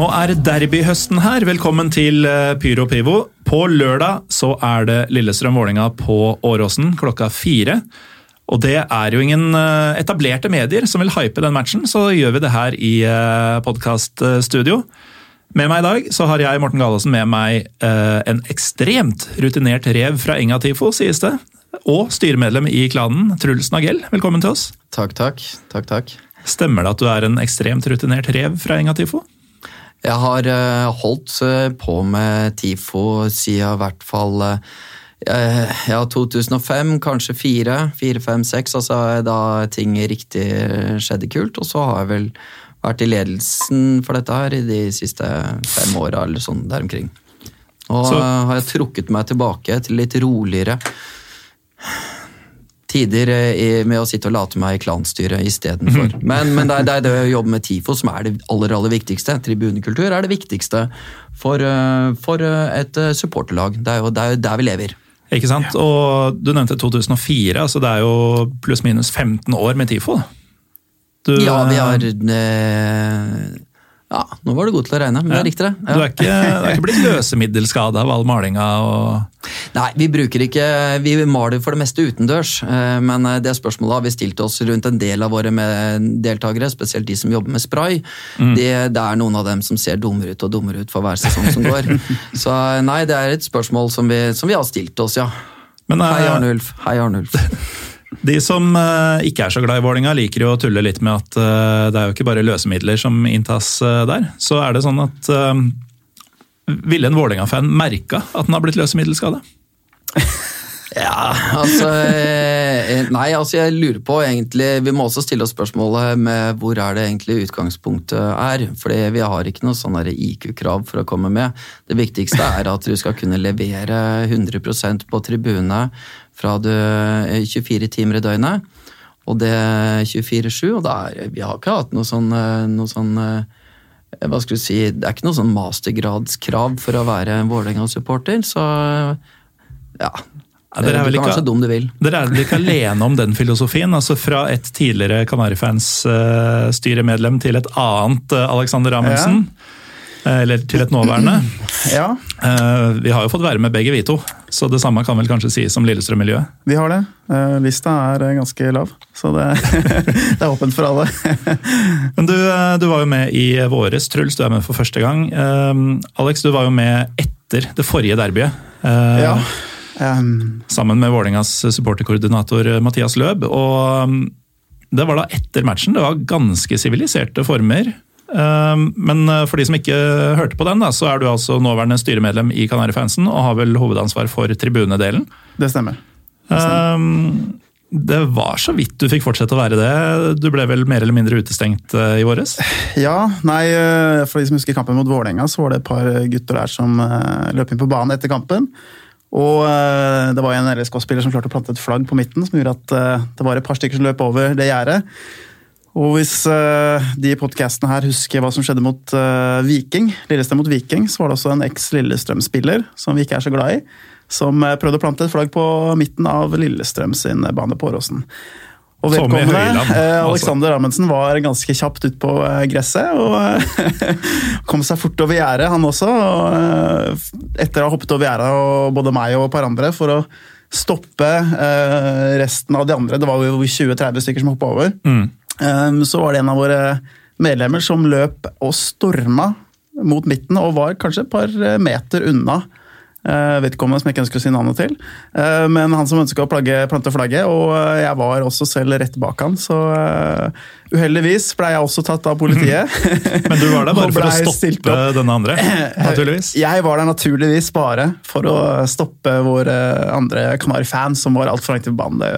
Nå er derbyhøsten her. Velkommen til eh, Pyro Pivo. På lørdag så er det Lillestrøm-Vålinga på Åråsen klokka fire. Og det er jo ingen eh, etablerte medier som vil hype den matchen, så gjør vi det her i podkaststudio. Med meg i dag så har jeg, Morten Galaasen, med meg eh, en ekstremt rutinert rev fra Enga Tifo, sies det. Og styremedlem i klanen, Truls Nagell. Velkommen til oss. Takk, takk. Takk, takk. Stemmer det at du er en ekstremt rutinert rev fra Enga Tifo? Jeg har eh, holdt eh, på med TIFO siden i hvert fall eh, ja, 2005, kanskje 4, 4, 5, 6, altså da ting riktig skjedde kult. Og så har jeg vel vært i ledelsen for dette her i de siste fem åra, eller sånn der omkring. Og Så- har jeg trukket meg tilbake til litt roligere tider eh, i- med å sitte og late meg i klanstyret istedenfor. Men, men det, er, det er det å jobbe med TIFO som er det aller, aller viktigste. Tribunekultur er det viktigste for, eh, for eh, et supporterlag. Det er jo det er der vi lever. Ikke sant? Og du nevnte 2004, altså det er jo pluss-minus 15 år med TIFO. Du, Ja, vi har Ja, nå var du god til å regne, men det er riktig, det. Du er ikke, du er ikke blitt løsemiddelskada av all malinga og Nei, vi bruker ikke Vi maler for det meste utendørs, eh, men eh, det spørsmålet har vi stilt oss rundt en del av våre med- deltakere, spesielt de som jobber med spray. Det, det er noen av dem som ser dummere ut og dummere ut for hver sesong som går. Så eh, nei, det er et spørsmål som vi, som vi har stilt oss, ja. Men uh... Hei, Arnulf. Hei, Arnulf. De som eh, ikke er så glad i Vålinga liker jo å tulle litt med at eh, det er jo ikke bare løsemidler som inntas eh, der. Så er det sånn at Ville en Vålerenga-fan merka at den har blitt løsemiddelskada? Ja, altså Nei, altså jeg lurer på egentlig Vi må også stille oss spørsmålet med hvor er det egentlig utgangspunktet er. For vi har ikke noe sånn IQ-krav for å komme med. Det viktigste er at du skal kunne levere 100% på tribune fra du eh, 24 timer i døgnet. Og det 24-7. Og da er, vi har ikke hatt noe sånn, eh, noe sånn eh, hva skal du si, Det er ikke noe sånn mastergradskrav for å være en Vålerenga-supporter. Så ja, Ja, dere er vel ikke- dum du vil. Dere er vel ikke alene om den filosofien? altså Fra et tidligere Kanarifans-styremedlem til et annet eh, Alexander Amundsen. eh, Eller til et nåværende. Ja, Eh, Vi har jo fått være med begge vi to, så det samme kan vel kanskje sies om Lillestrøm-miljøet. vi har det. Eh, Lista er eh, ganske lav, så det, det er åpent for alle. Men du, eh, du var jo med i våres, Truls. Du er med for første gang. Eh, Alex, du var jo med etter det forrige derbyet. eh, Ja. Um, Sammen med Vålingas supporterkoordinator eh, Mathias Løb. Og um, det var da etter matchen. Det var ganske siviliserte former. Um, Men uh, for de som ikke hørte på den, da, så er du altså nåværende styremedlem i Kanarifansen og har vel hovedansvar for tribunedelen. det stemmer. Um, Det var så vidt du fikk fortsette å være det. Du ble vel mer eller mindre utestengt uh, i våres? Ja, nei, eh, for de som husker kampen mot Vålerenga, så var det et par gutter der som eh, løp inn på banen etter kampen. Og eh, det var en LSK-spiller som klarte å plante et flagg på midten, som gjorde at eh, det var et par stykker som løp over det gjerdet. Og hvis uh, de podkastene her husker hva som skjedde mot uh, Viking, Lillestrøm mot Viking, så var det også en eks-Lillestrøm-spiller som vi ikke er så glad i, som eh, prøvde å plante et flagg på midten av Lillestrøm sin bane på Åråsen. Og vedkommende, Høyland, eh, altså. Alexander Amundsen, var ganske kjapt ut på gresset. og Kom seg fort over gjerdet, han også. og Etter å ha hoppet over gjerdet, og både meg og et par andre, for å stoppe eh, resten av de andre. Det var jo 20-30 stykker som hoppa over. Mm. Eh, Så var det en av våre medlemmer som løp og storma mot midten, og var kanskje et par meter unna Eh, vedkommende som jeg ikke ønsker å si navnet til. Eh, men han som ønska å plagge, plante flagget, og eh, jeg var også selv rett bak han. Så eh, uheldigvis ble jeg også tatt av politiet. Men du var der bare for å stoppe denne andre, naturligvis. Jeg var der naturligvis bare for å stoppe vår eh, andre Kanari-fan som var altfor langt i banen. Det,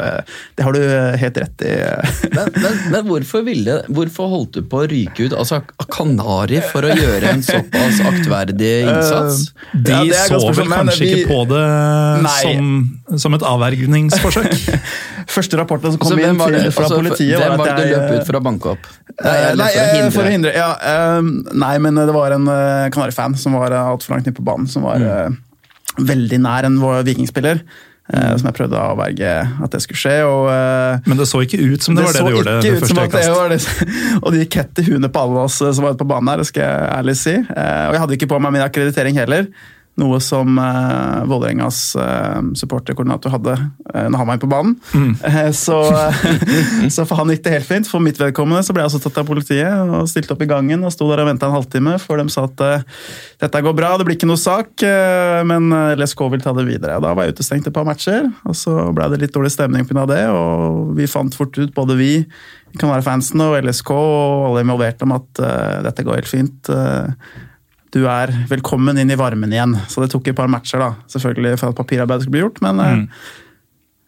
det har du eh, helt rett i. Men, men, men hvorfor, ville, hvorfor holdt du på å ryke ut altså Kanari for å gjøre en såpass aktverdig innsats? De Ja, så vel kanskje vi- ikke på det Nei. som, som et avvergningsforsøk. Første rapporten som kom Så inn var det, fra altså, politiet, hvem var det at du jeg løp ut for å banke opp? Nei, jeg, nei, for å eh, hindre? for å hindre ja, eh, nei, men det var en uh, Kanari-fan som var uh, altfor langt nede på banen. Som var Mm. eh, veldig nær en vikingspiller. Mm. Som jeg prøvde å avverge at det skulle skje. Og, eh, Men det så ikke ut som det, var det du gjorde Det første at det var det. Og det gikk hett i huene på alle oss eh, som var ute på banen her, det skal jeg ærlig si. Eh, Og jeg hadde ikke på meg min akkreditering heller. Noe som uh, Vålerengas eh, supporterkoordinator hadde uh, når han var inne på banen. Mm. Eh, så, så for han gikk det helt fint. For mitt vedkommende så ble jeg også tatt av politiet og stilte opp i gangen og sto der og venta en halvtime før de sa at eh, dette går bra, det blir ikke noe sak, eh, men eh, LSK vil ta det videre. Da var jeg utestengt et par matcher, og så ble det litt dårlig stemning pga. det. Og vi fant fort ut, både vi, kan være fansen og LSK og alle involverte, om at eh, dette går helt fint. Eh, du er velkommen inn i varmen igjen. Så det tok et par matcher, da, selvfølgelig for at papirarbeidet skulle bli gjort. Men Mm.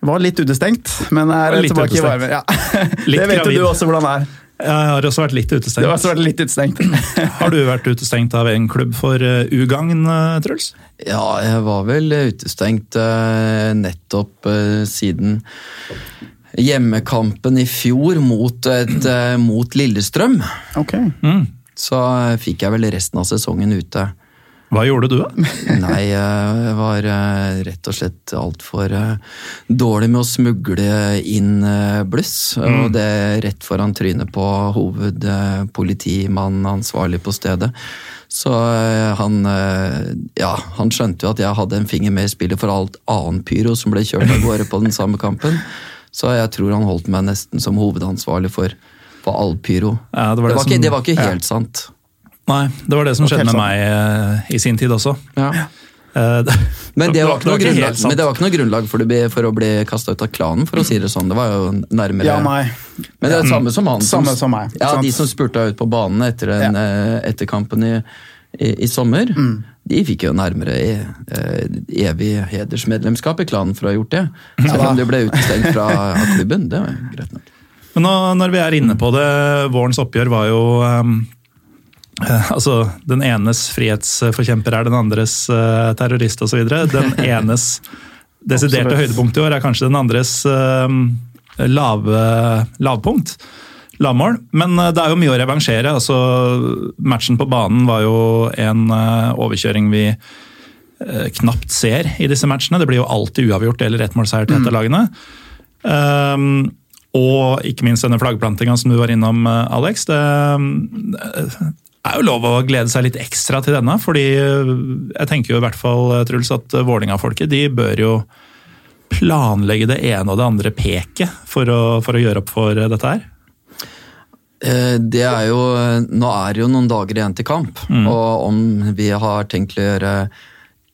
var litt utestengt. Men er Litt tilbake utestengt. i varmen. Ja. Litt det vet gravid. du også hvordan det er. Jeg har også vært litt utestengt. var utestengt. også vært litt utestengt. Har du vært utestengt av en klubb for uh, ugagn, Truls? Ja, jeg var vel utestengt eh, nettopp eh, siden hjemmekampen i fjor mot, et, eh, mot Lillestrøm. Ok. Mm. Så eh, fikk jeg vel resten av sesongen ute. Hva gjorde du, da? Nei, jeg var eh, rett og slett altfor dårlig med å smugle inn bluss. Mm. Og det rett foran trynet på hovedpolitimannen ansvarlig på stedet. Så eh, han eh, Ja, han skjønte jo at jeg hadde en finger med i spillet for alt annen pyro som ble kjørt av gårde på den samme kampen. Så jeg tror han holdt meg nesten som hovedansvarlig for, for all pyro. Ja, det det, var det var som- ikke, det var ikke ja. helt sant. Nei, det var det som skjedde med sant. meg uh, i sin tid også. Ja. Uh, Men det var, ikke noe grunnlag, det for, bli, for å bli kasta ut av klanen, for å si det sånn. Det var jo nærmere Ja, nei. Men det er det samme som han. Samme som meg, Ja. De som spurte ut på banen etter, en, ja. etter kampen i, i, i sommer, Mm. de fikk jo nærmere i, eh, evig hedersmedlemskap i klanen for å ha gjort det. Selv om de ble utestengt fra klubben. Det var greit nok. Men nå, når vi er inne på det, vårens oppgjør var jo um, Altså, den enes frihetsforkjemper er den andres uh, terrorist osv. Den enes desiderte høydepunkt i år er kanskje den andres uh, lave, lavpunkt. Lavmål. Men eh, det er jo mye å revansjere. altså Matchen på banen var jo en uh, overkjøring vi uh, knapt ser i disse matchene. Det blir jo alltid uavgjort eller ettmålseier til et av lagene. Um, og ikke minst denne flaggplantinga som du var innom, eh, Alex. Det eh, er jo lov å glede seg litt ekstra til denne, fordi eh, jeg tenker jo i hvert fall, Truls, at Vålinga-folket de bør jo planlegge det ene og det andre peket for å, for å gjøre opp for dette her. Det er jo, nå er det jo noen dager igjen til kamp, og om vi har tenkt å gjøre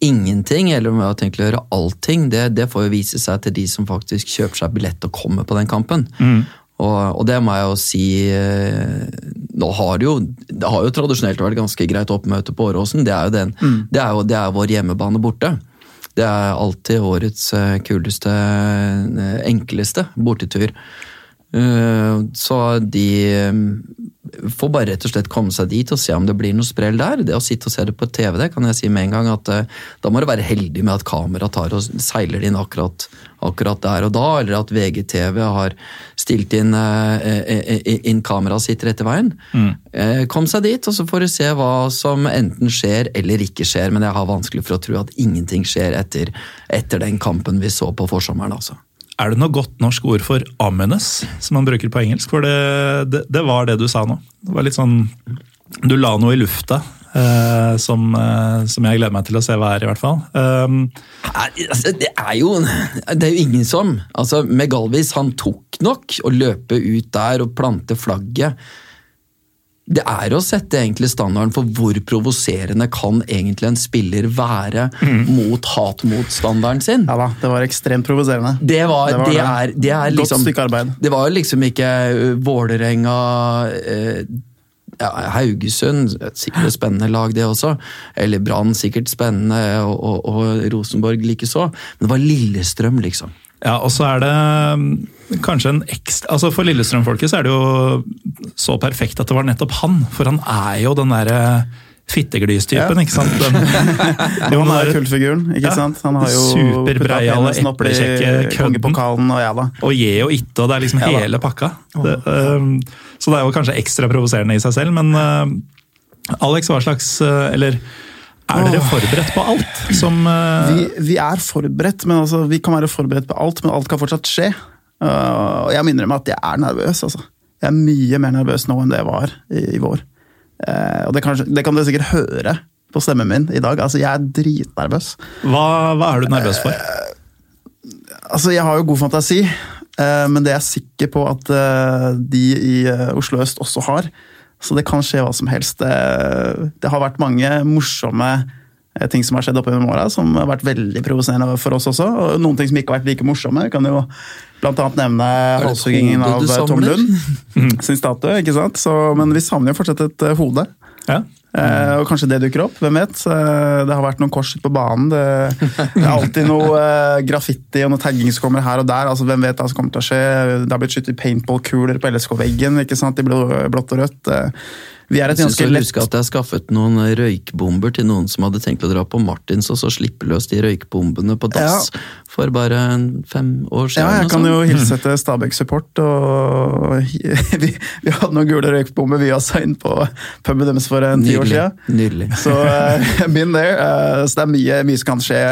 ingenting, eller om vi har tenkt å gjøre allting, det, det får jo vise seg til de som faktisk kjøper seg billett og kommer på den kampen. Og, og det må jeg jo si eh, Nå har det jo Det har jo tradisjonelt vært ganske greit oppmøte på Åråsen. Det er jo den, det er jo det er vår hjemmebane borte. Det er alltid årets eh, kuleste, eh, enkleste bortetur. Så de får bare rett og slett komme seg dit og se om det blir noe sprell der. Det å sitte og se det på TV, det kan jeg si med en gang at eh, da må du være heldig med at kameraet tar og seiler inn akkurat, akkurat der og da, eller at VGTV har stilt inn, eh, eh, inn kameraet sitt rett i veien. Mm. Kom seg dit, og så får du se hva som enten skjer eller ikke skjer, men jeg har vanskelig for å tro at ingenting skjer etter, etter den kampen vi så på forsommeren, altså. Er det noe godt norsk ord for 'amenes', som man bruker på engelsk? For det, det, det var det du sa nå. Det var litt sånn Du la noe i lufta eh, som, eh, som jeg gleder meg til å se hva er, i hvert fall. Um, det er jo Det er jo ingen som altså Megalvis han tok nok å løpe ut der og plante flagget det er å sette egentlig standarden for hvor provoserende kan egentlig en spiller være mot hatmotstanderen sin. Ja da, det var ekstremt provoserende. Det, var, Det var det, er, det er Godt liksom stykke arbeid. Det var liksom ikke uh, Vålerenga eh, ja, Haugesund, sikkert et spennende lag det også. Eller Brann, sikkert spennende, og, og, og Rosenborg likeså. Men det var Lillestrøm, liksom. Ja, og så er det mm, kanskje en ekstra altså For Lillestrøm-folket så er det jo så perfekt at det var nettopp han. For han er jo den derre fitteglystypen, Ja. ikke sant? Den, jo, Han er kultfiguren, ikke Ja. sant? Han har jo Superbreiale, eplekjekke kødden. Kongepokalen og ja da. og je og itte, og det er liksom Ja hele pakka. Det, um, så det er jo kanskje ekstra provoserende i seg selv, men uh, Alex, hva slags uh, Eller er dere forberedt på alt som uh, Vi, vi er forberedt, men altså, vi kan være forberedt på alt, men alt kan fortsatt skje. Uh, og jeg må innrømme at jeg er nervøs. Altså. Jeg er mye mer nervøs nå enn det jeg var i, i vår. Uh, og det kan, det kan dere sikkert høre på stemmen min i dag. Altså, jeg er dritnervøs. hva, hva er du nervøs for? Altså, jeg har jo god fantasi, eh, men det er jeg sikker på at eh, de i eh, Oslo øst også har. Så det kan skje hva som helst. Det, har vært mange morsomme eh, ting som har skjedd oppe gjennom åra, som har vært veldig provoserende for oss også. Og noen ting som ikke har vært like morsomme. Jeg kan jo annet nevne halshuggingen av eh, Tom? Lund sin statue. ikke sant? Så, men vi savner jo fortsatt et eh, hode. Ja. Eh, og kanskje det dukker opp, hvem vet. Eh, det har vært noen kors på banen. Det, det er alltid noe eh, graffiti og noe tagging som kommer her og der. altså Hvem vet hva som kommer til å skje. Det har blitt skutt paintball-kuler på LSK-veggen ikke sant, i blå- blått og rødt. Vi er et ganske lett huske at jeg skaffet noen røykbomber til noen som hadde tenkt å dra på Martins, og så slippe løs de røykbombene på dass for bare fem år siden. Ja, jeg kan sånn. jo hilse til Stabæk Support. og vi, vi hadde noen gule røykbomber vi også inn på puben deres for en ti år siden. Nydelig. Så uh, been there. Uh, så det er mye, mye som kan skje.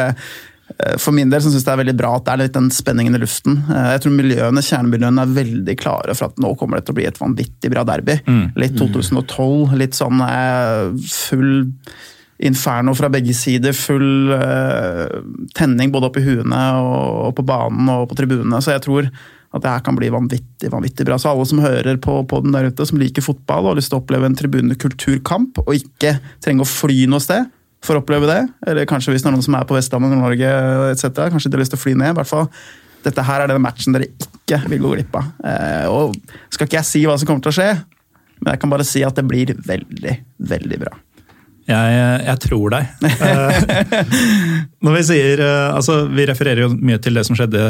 Eh, For min del så synes jeg det er veldig bra at det er litt den spenningen i luften. Eh, Jeg tror miljøene, Kjernemiljøene er veldig klare for at nå kommer det til å bli et vanvittig bra derby. Litt 2012, litt sånn eh, full inferno fra begge sider. Full tenning både oppe i huene og på banen og på tribunene. Så jeg tror at det her kan bli vanvittig vanvittig bra. Så alle som hører på, på den der ute, som liker fotball og har lyst til å oppleve en tribunekulturkamp, og ikke trenger å fly noe sted for å oppleve det, eller kanskje hvis noen som er på Vestlandet, Nord-Norge etc., kanskje de har lyst til å fly ned. i hvert fall dette her er den matchen dere ikke vil gå glipp av. Eh, og skal ikke jeg si hva som kommer til å skje, men jeg kan bare si at det blir veldig, veldig bra. Jeg, jeg tror deg. Eh, Når Vi sier, eh, altså vi refererer jo mye til det som skjedde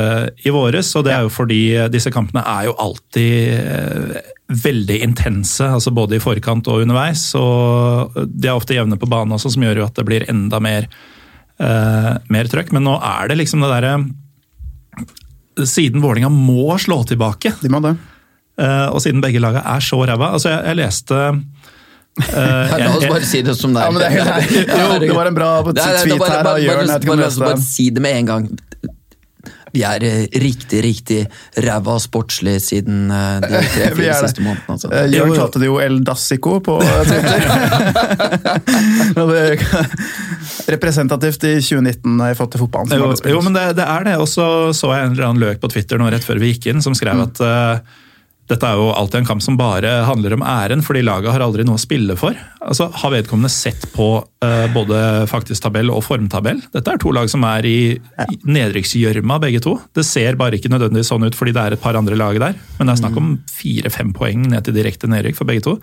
i våres, og det er jo fordi disse kampene er jo alltid eh, veldig intense, altså både i forkant og underveis. og De er ofte jevne på banen også, som gjør jo at det blir enda mer, eh, mer trøkk. Men nå er det liksom det derre Siden Vålinga må slå tilbake, De må det. eh, og siden begge laga er så ræva altså jeg, jeg leste eh, La oss bare si det som det er. Ja, men det er. Jo, det var en bra tweet her bare, bare- Jørn, bare- bare- bare si det med en gang. Vi er eh, riktig, riktig ræva sportslig siden eh, de tre-fire er siste månedene. Altså. Eh, Jørn kalte det jo El Dassico på Twitter. Representativt i 2019 i forhold til fotballen. Jo, jo, men det, det er det. Og så så jeg en eller annen løk på Twitter nå rett før vi gikk inn, som skrev Mm. at eh, dette er jo alltid en kamp som bare handler om æren, fordi laget har aldri noe å spille for. Altså, Har vedkommende sett på uh, både faktisk tabell og formtabell? Dette er to lag som er i, i nedrykksgjørma, begge to. Det ser bare ikke nødvendigvis sånn ut fordi det er et par andre lag der, men det er snakk om fire-fem poeng ned til direkte nedrykk for begge to.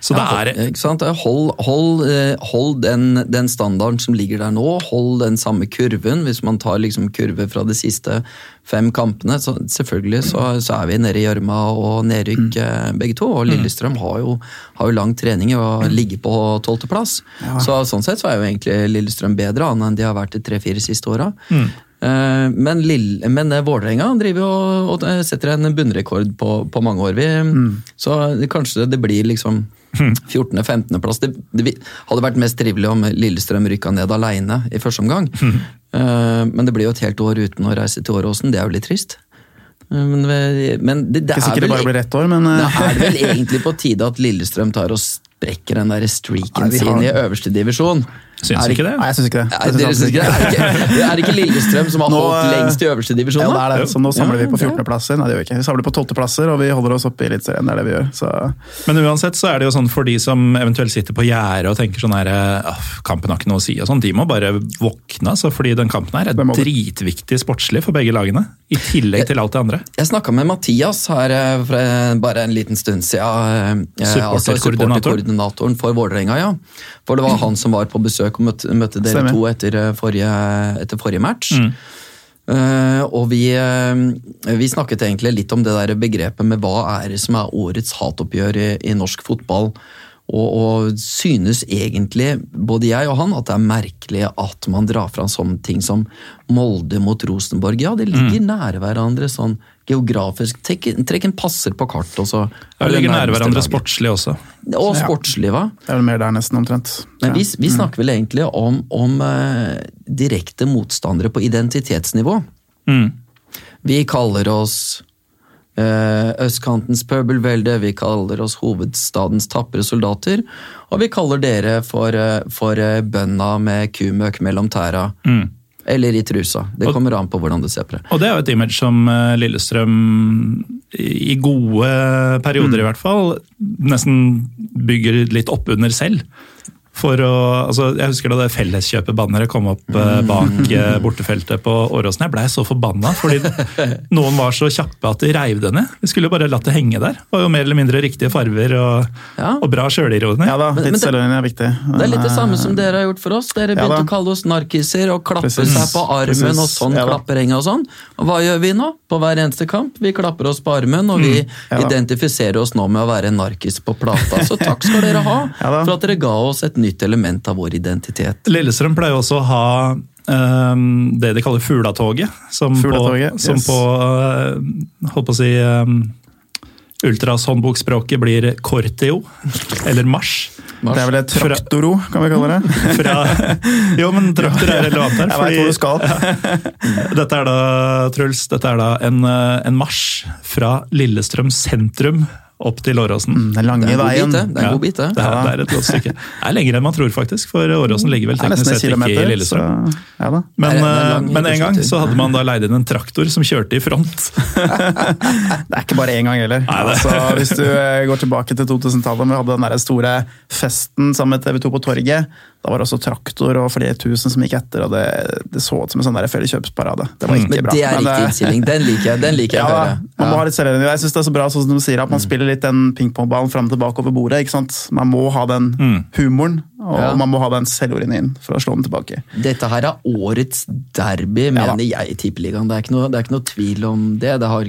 Så det Ja, er ikke sant? Hold, hold, eh, hold den, den standarden som ligger der nå, hold den samme kurven. Hvis man tar liksom kurve fra de siste fem kampene, så selvfølgelig så, så er vi nede i gjørma og nedrykk mm. begge to. Og Lillestrøm har jo, har jo lang trening og ligger på tolvteplass. Så sånn sett så er jo egentlig Lillestrøm bedre an enn de har vært de tre-fire siste åra. Eh, Men, Lill- men eh, Vålerenga driver og, og eh, setter en bunnrekord på, på mange år. Vi, Så kanskje det blir liksom 14.-15.-plass. Det, det hadde vært mest trivelig om Lillestrøm rykka ned alene i første omgang. Eh, Men det blir jo et helt år uten å reise til Åråsen. Det er jo litt trist. Eh, Men, men det, det er vel, det bare blir ett år, men eh, er vel egentlig på tide at Lillestrøm tar og sprekker den der streaken Nei, har- sin i øverste divisjon. Syns du ikke det? Nei, jeg syns ikke det. Nei, Jeg synes dere synes ikke det? Er det ikke, er det ikke Lillestrøm som har Nå, holdt eh, lengst i øverste divisjon? Ja, det er det. Så nå samler Ja, vi på er- 14.-plasser. Nei, det gjør vi ikke. Vi samler på 12.-plasser, og vi holder oss oppe i Eliteserien. Det er det vi gjør. Så Men uansett så er det jo sånn for de som eventuelt sitter på gjerdet og tenker sånn her «Ah, Kampen har ikke noe å si og sånn, de må bare våkne. Altså, fordi den kampen her er dritviktig sportslig for begge lagene. I tillegg til alt det andre. Jeg snakka med Mathias her eh, for eh, bare en liten stund siden. Supporterkoordinatoren altså supporter for Vålerenga, ja. For det var han som var på besøk og møtte, møtte dere Stemmer. to etter eh, forrige, etter forrige match. Mm. Uh, og vi, uh, vi snakket egentlig litt om det der begrepet med hva er det som er årets hatoppgjør i, i norsk fotball. Og, og synes egentlig, både jeg og han, at det er merkelig at man drar fram sånne ting som Molde mot Rosenborg. Ja, det ligger Mm. nære hverandre sånn geografisk. Trekk, trekk en passer på kartet, og så Ja, det ligger nære hverandre laget. sportslig også. Og Ja. sportslig, hva? det er vel mer der nesten, omtrent. Men vi, vi snakker vel egentlig om, om uh, direkte motstandere på identitetsnivå. Mm. Vi kaller oss østkantens pøbelvelde, vi kaller oss hovedstadens tapre soldater, og vi kaller dere for, eh, for eh, bønda med kumøk mellom tæra. Eller i trusa. Det kommer an på hvordan du ser på det. Og det er jo et image som eh, Lillestrøm i gode perioder i hvert fall nesten bygger litt opp under selv. For å, altså Jeg husker da det Felleskjøpet-banneret kom opp eh, bak eh, bortefeltet på Åråsen. Jeg blei så forbanna fordi noen var så kjappe at de reiv det ned. Vi skulle jo bare latt det henge der. Det var jo mer eller mindre riktige farver og, Ja. og bra sjølironi. Ja da, det- er viktig. Det er litt det samme eh, som dere har gjort for oss. Dere begynte ja, å kalle oss narkiser og klappe Precis. seg på armen Precis. og sånn Ja da. og sånn. Og hva gjør vi nå? På hver eneste kamp? Vi klapper oss på armen, og vi Mm. Ja identifiserer oss nå med å være narkis på plata. Så takk skal dere ha Ja for at dere ga oss et nytt element av vår identitet. Lillestrøm pleier også å ha um, det de kaller Fulatoget. Som Fulatoget, på, som yes. på eh, holdt på å si um, ultrashåndbokspråket blir Corteo, eller Mars. Det er vel et traktoro, kan vi kalle det. Fra, jo, men traktor er relevant her. Jeg vet hvor du skal. Dette er da, Truls, dette er da en, eh, en marsj fra Lillestrøm sentrum opp til Åråsen. Mm, Den lange Det er en veien. bit, det. Det er en god bit, det. Det er, det er et godt stykke. Det er lenger enn man tror, faktisk. For Åråsen ligger vel teknisk sett ikke i Lillestrøm. Så, ja da. Men, Det er- det er eh, men en gang så hadde man da leid inn en traktor som kjørte i front. Det er ikke bare én gang heller. Nei, Altså, hvis du eh, går tilbake til 2000-tallet, vi hadde den der store festen sammen med TV 2 på torget. Da var det også traktor og flere tusen som gikk etter, og det, det så ut som en sånn felleskjøpsparade. Det var ikke mm. bra. det er Men riktig innstilling. Den liker jeg. Den liker jeg Ja, man må ha litt selvrenning. Jeg synes det er så bra sånn som du sier, at man spiller litt den pingpongballen fram og tilbake over bordet. ikke sant? Man må ha den humoren, og Ja. man må ha den selvironien for å slå den tilbake. Dette her er årets derby, Ja mener jeg, i Tippeligaen. Det det er ikke noe tvil om det. Det, har,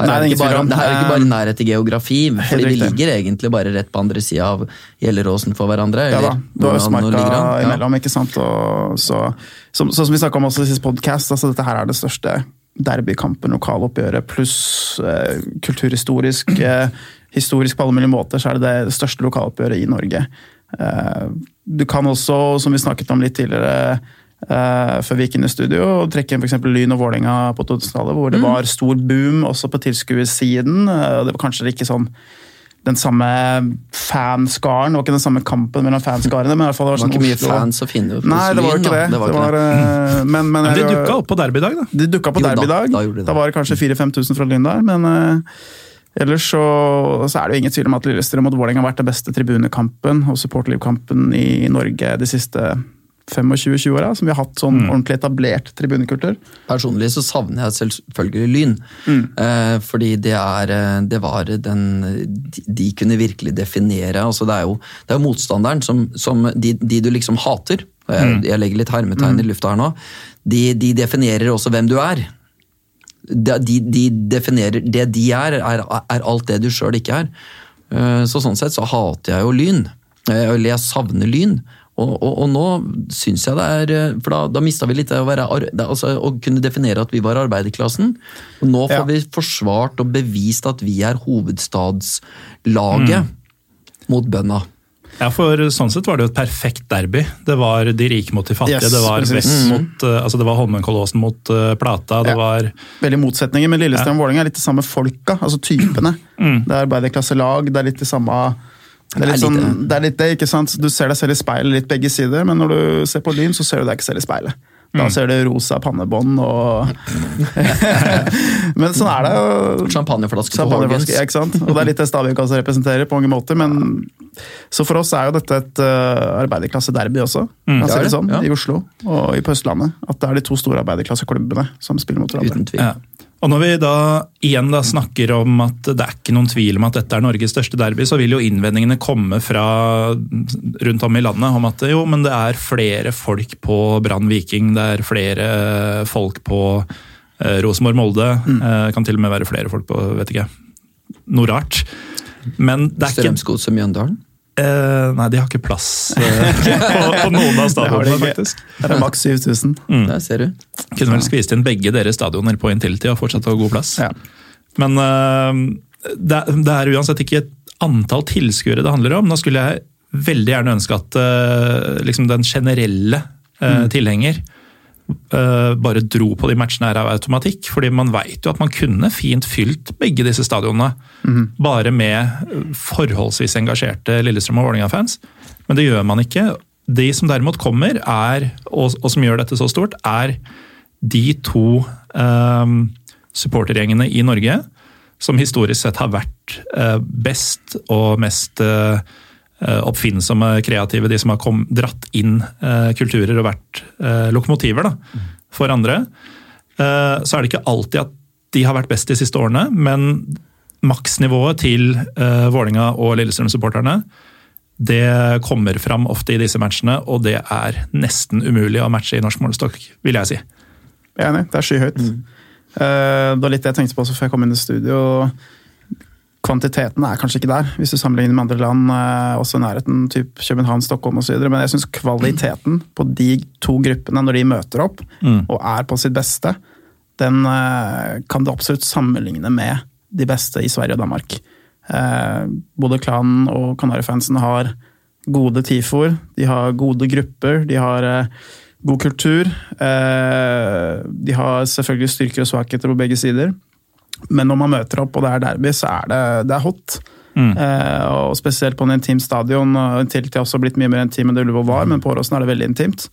her Nei, er det, ikke bare, om. det er ikke bare nærhet til geografi, fordi vi ligger egentlig bare rett på andre sida av Gjelleråsen for hverandre. Ja da, du har Østmarka. Ja. imellom, ikke sant. Og så, som, som vi snakka om også i siste podkast, altså dette her er det største derbykampen, lokaloppgjøret, pluss eh, kulturhistorisk, eh, historisk på alle mulige måter, så er det det største lokaloppgjøret i Norge. Eh, du kan også, som vi snakket om litt tidligere, eh, før vi gikk inn i studio, trekke inn f.eks. Lyn og Vålerenga på 2000-tallet, hvor det var stor boom også på tilskuersiden. Eh, det var kanskje ikke sånn den samme fanskaren, det var ikke den samme kampen mellom fanskarene. men i hvert fall det Det var var sånn ikke mye Oslo- fans å finne på Nei, det var jo ikke det. Det var ikke var, det. Var, men, men, Men de dukka opp på derbydag, da. De dukka på Jo da, derbydag. da de Da var det kanskje 4000-5000 fra Lyn der, men ellers så, så er det jo ingen tvil om at Lillestrøm mot Vålerenga har vært den beste tribunekampen og supporterlivkampen i Norge de siste 25-20 åra. Som vi har hatt sånn ordentlig etablert tribunekultur. Personlig så savner jeg selvfølgelig Lyn. Mm. Eh, fordi det er eh, Det var den De, kunne virkelig definere altså Det er jo, det er jo motstanderen som, som de, de du liksom hater. Jeg, Mm. jeg legger litt hermetegn i lufta her nå. De, de definerer også hvem du er. De, de, de definerer Det de er, er, er alt det du sjøl ikke er. Eh, Så sånn sett så hater jeg jo Lyn. Eh, Eller jeg savner Lyn. Og, og, og nå syns jeg det er eh, For da, da mista vi litt det å, være, altså, å kunne definere at vi var arbeiderklassen. Og nå får Ja. vi forsvart og bevist at vi er hovedstadslaget mot bønda. Ja, for Sånn sett var det jo et perfekt derby. Det var de rike mot de fattige. Yes, det var. Vest mot, eh, altså det var Holmenkollåsen mot uh, Plata. Det Ja. var Veldig motsetninger, men Lillestrøm Vålerenga er litt de samme folka, altså typene. Mm. Det er arbeiderklasselag, det er litt de samme Det er, litt Det sånn, det er litt det, ikke sant? Du ser deg selv i speilet litt begge sider, men når du ser på Lyn, så ser du deg ikke selv i speilet. Da Mm. ser du rosa pannebånd og Men sånn er det. jo. Champagneflaske på Champagneflaske, ja, ikke sant? Og det er litt det Stabæk også representerer på mange måter. men Så for oss er jo dette et uh, arbeiderklassederby også, mm. Det, sånn, ja. i Oslo og på Østlandet. At det er de to store arbeiderklasseklubbene som spiller mot hverandre. Uten tvil. Ja. Og når vi da igjen da snakker om at det er ikke noen tvil om at dette er Norges største derby, så vil jo innvendingene komme fra rundt om i landet om at jo, men det er flere folk på Brann Viking, det er flere folk på eh, Rosenborg Molde, eh, kan til og med være flere folk på, vet ikke, noe rart. Men det er ikke Mjøndalen. Eh, Nei, de har ikke plass eh, på, på noen av Det de stadionene, faktisk. Det er maks 7000. Der ser du. Kunne vel skvist inn begge deres stadioner på Intility og fortsatt ha god plass. Ja. Men øh, det, det er uansett ikke et antall tilskuere det handler om. Nå skulle jeg veldig gjerne ønske at øh, liksom den generelle øh, tilhenger øh, bare dro på de matchene her av automatikk. fordi man veit jo at man kunne fint fylt begge disse stadionene bare med forholdsvis engasjerte Lillestrøm og Vålerenga-fans. Men det gjør man ikke. De som derimot kommer, er, og, og som gjør dette så stort, er de to uh, supportergjengene i Norge som historisk sett har vært uh, best og mest eh, oppfinnsomme, kreative. De som har kom, dratt inn eh, kulturer og vært eh, lokomotiver da, for andre. Eh, så er det ikke alltid at de har vært best de siste årene, men maksnivået til Vålinga og Lillestrøm-supporterne det kommer fram ofte i disse matchene, og det er nesten umulig å matche i norsk målestokk, vil jeg si. Jeg er enig, det er skyhøyt. Eh, det var litt det jeg tenkte på også før jeg kom inn i studio. Kvantiteten er kanskje ikke der, hvis du sammenligner med andre land, eh, også i nærheten, typ København, Stockholm osv. Men jeg syns kvaliteten på de to gruppene når de møter opp og er på sitt beste, den eh, kan du absolutt sammenligne med de beste i Sverige og Danmark. Eh, både klanen og Kanarifansen har gode tifoer, de har gode grupper, de har eh, god kultur. Eh, de har selvfølgelig styrker og svakheter på begge sider. Men når man møter opp og det er derby, så er det, det er hot. Eh, og spesielt på en intim stadion. og Til til også blitt mye mer intim enn det Ullevål var, men på Åråsen er det veldig intimt.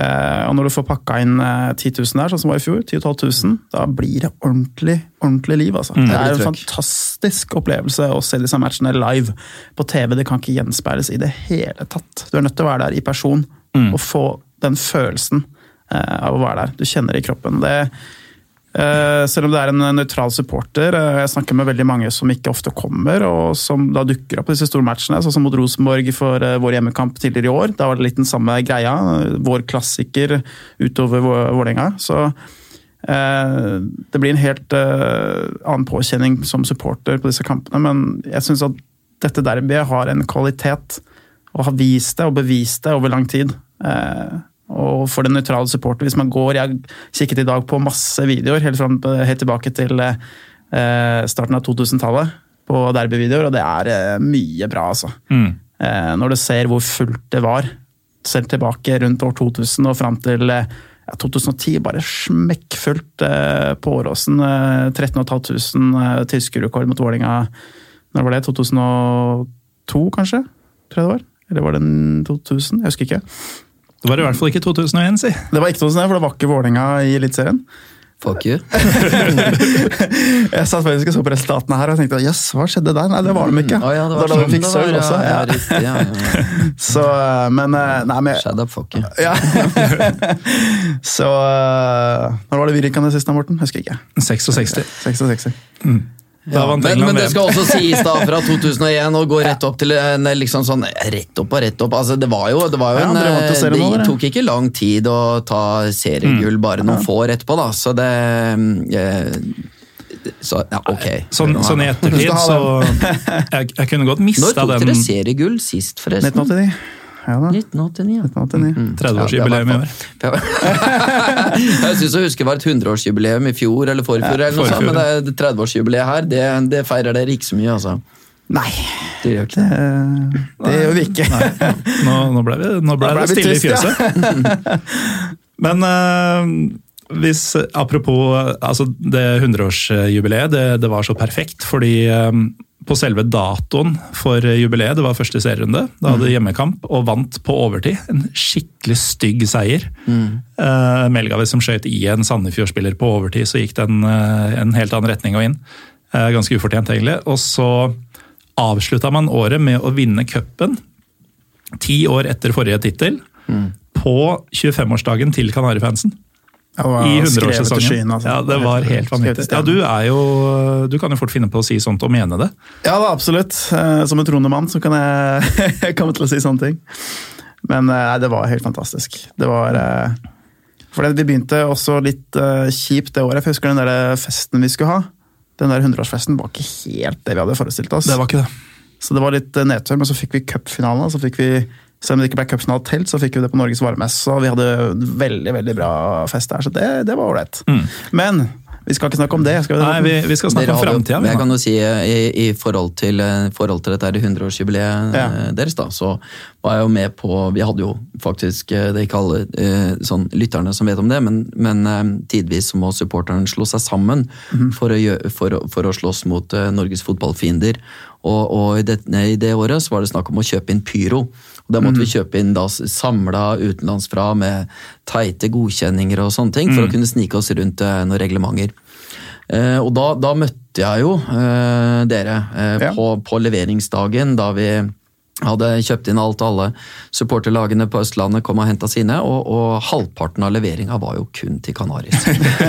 Eh, og når du får pakka inn eh, 10 000 der, sånn som var i fjor, 10 000, da blir det ordentlig, ordentlig liv. Altså. det er en fantastisk opplevelse å se disse matchene live på TV. Det kan ikke gjenspeiles i det hele tatt. Du er nødt til å være der i person og få den følelsen eh, av å være der. Du kjenner det i kroppen. Det, selv om det er en nøytral supporter, eh, jeg snakker med veldig mange som ikke ofte kommer, og som da dukker opp på disse store matchene, sånn som mot Rosenborg for eh, vår hjemmekamp tidligere i år. Da var det litt den samme greia. Vår klassiker utover Vå- Vålerenga. Så eh, det blir en helt eh, annen påkjenning som supporter på disse kampene, men jeg syns at dette derbyet har en kvalitet, og har vist det og bevist det over lang tid. Eh, og for den nøytrale supporter, hvis man går Jeg kikket i dag på masse videoer, helt, fram, helt tilbake til eh, starten av 2000-tallet, på derbyvideoer, og det er eh, mye bra, altså. Eh, når du ser hvor fullt det var, selv tilbake rundt år 2000 og fram til eh, ja, 2010, bare smekkfullt eh, på Åråsen. Eh, 13 500 eh, tilskuerrekord mot Vålinga Når var det? 2002, kanskje? Tror jeg det var. Eller var det 2000? Jeg husker ikke. Det var i hvert fall ikke 2001, si. Det var ikke 2001, for det var ikke Vålerenga i Eliteserien. Fuck you. Jeg satt faktisk og så på resultatene her og tenkte jøss, hva skjedde der? Nei, det var de ikke. Å ja, det det var da de sånn fikk det sølv også. Ja, ja, Ja. riktig, ja, ja. Så, eh, men eh, Nei, men Shut up, fuck you. ja. Så eh, Når var det vi rykka ned sist, da, Morten? Husker ikke. 66. 66. Da vant Men, men det skal også sies da, fra 2001 og gå rett opp til en liksom sånn Rett opp og rett opp. Altså, det var jo, det var jo en ja, eh, nå, Det tok ikke lang tid å ta seriegull bare noen få år etterpå, da. Så det eh, Så ja, ok. Sånn, sånn i ettertid, så jeg, jeg kunne godt Når tok dere seriegull sist, forresten? 1989. Ja 1989, ja. 1989. 30-årsjubileum i år. Jeg syns å huske det var et 100-årsjubileum i fjor eller forfjor, eller noe sånt, men det, det 30-årsjubileet her, det, det feirer dere ikke så mye, altså. Nei, Det gjør ikke det. eh, det gjør vi ikke. Nå, nå ble, vi, nå ble Nå ble det vi stille i ja. fjøset. Men uh, hvis, apropos altså det 100-årsjubileet, det, det var så perfekt, fordi eh, på selve datoen for jubileet. Det var første serierunde. Da hadde de hjemmekamp og vant på overtid. En skikkelig stygg seier. Mm. Uh, Melgavis som skøyt i en Sandefjord-spiller på overtid, så gikk den uh, en helt annen retning og inn. Uh, ganske ufortjent, egentlig. Og så avslutta man året med å vinne cupen. Ti år etter forrige tittel. Mm. På 25-årsdagen til Kanarifansen. I hundreårssesongen. Altså. Ja, det var helt vanvittig. Ja, du, er jo, du kan jo fort finne på å si sånt og mene det. Ja, da, absolutt. Eh, som en troende mann så kan jeg komme til å si sånne ting. Men eh, nei, det var helt fantastisk. Det var eh, For vi begynte også litt kjipt det året. Jeg husker den der festen vi skulle ha. Den der 100-årsfesten var ikke helt det vi hadde forestilt oss. Det var ikke det. Så det var litt nedtur, men så fikk vi cupfinalen. Så fikk vi selv om det ikke ble cupfinale telt, så fikk vi det på Norges varemesse. Og vi hadde veldig veldig bra fest der, så det, det var ålreit. Mm. Men vi skal ikke snakke om det. Skal vi, Nei, vi, vi, skal snakke om framtida. Jeg kan jo si i, i forhold, til, forhold til dette 100-årsjubileet ja. Eh, deres, da, så var jeg jo med på Vi hadde jo faktisk eh, Det er ikke alle eh, sånn, lytterne som vet om det, men, men tidvis må supporterne slå seg sammen mm. for, å, for, for, å, slåss mot Norges fotballfiender. Og, og i, det, i, det, året så var det snakk om å kjøpe inn pyro. Da måtte mm. vi kjøpe inn da samla utenlandsfra med teite godkjenninger og sånne ting, for mm. å kunne snike oss rundt eh, noen reglementer. Eh, og da, da, møtte jeg jo eh, dere eh, ja. på, på, leveringsdagen, da vi hadde kjøpt inn alt, og alle supporterlagene på Østlandet kom og henta sine, og, og, halvparten av leveringa var jo kun til Kanaris.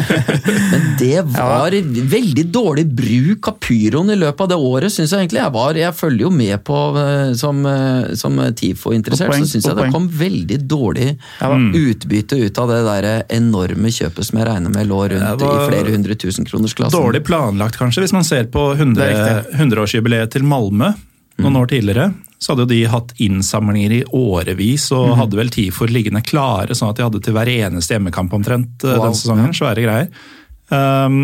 Men det var ja. veldig dårlig bruk av pyroen i løpet av det året, syns jeg egentlig. Jeg, var, jeg følger jo med på eh, som, eh, som TIFO-interessert, så syns jeg det kom veldig dårlig ja, utbytte ut av det der enorme kjøpet som jeg regner med lå rundt i flere hundre tusen kroners klassen. Dårlig planlagt, kanskje, hvis man ser på 100-årsjubileet 100 til Malmö noen år tidligere så hadde jo de hatt innsamlinger i årevis og mm. hadde vel TIFOR liggende klare, sånn at de hadde til hver eneste hjemmekamp omtrent eh, wow. den sesongen. Svære greier. Um,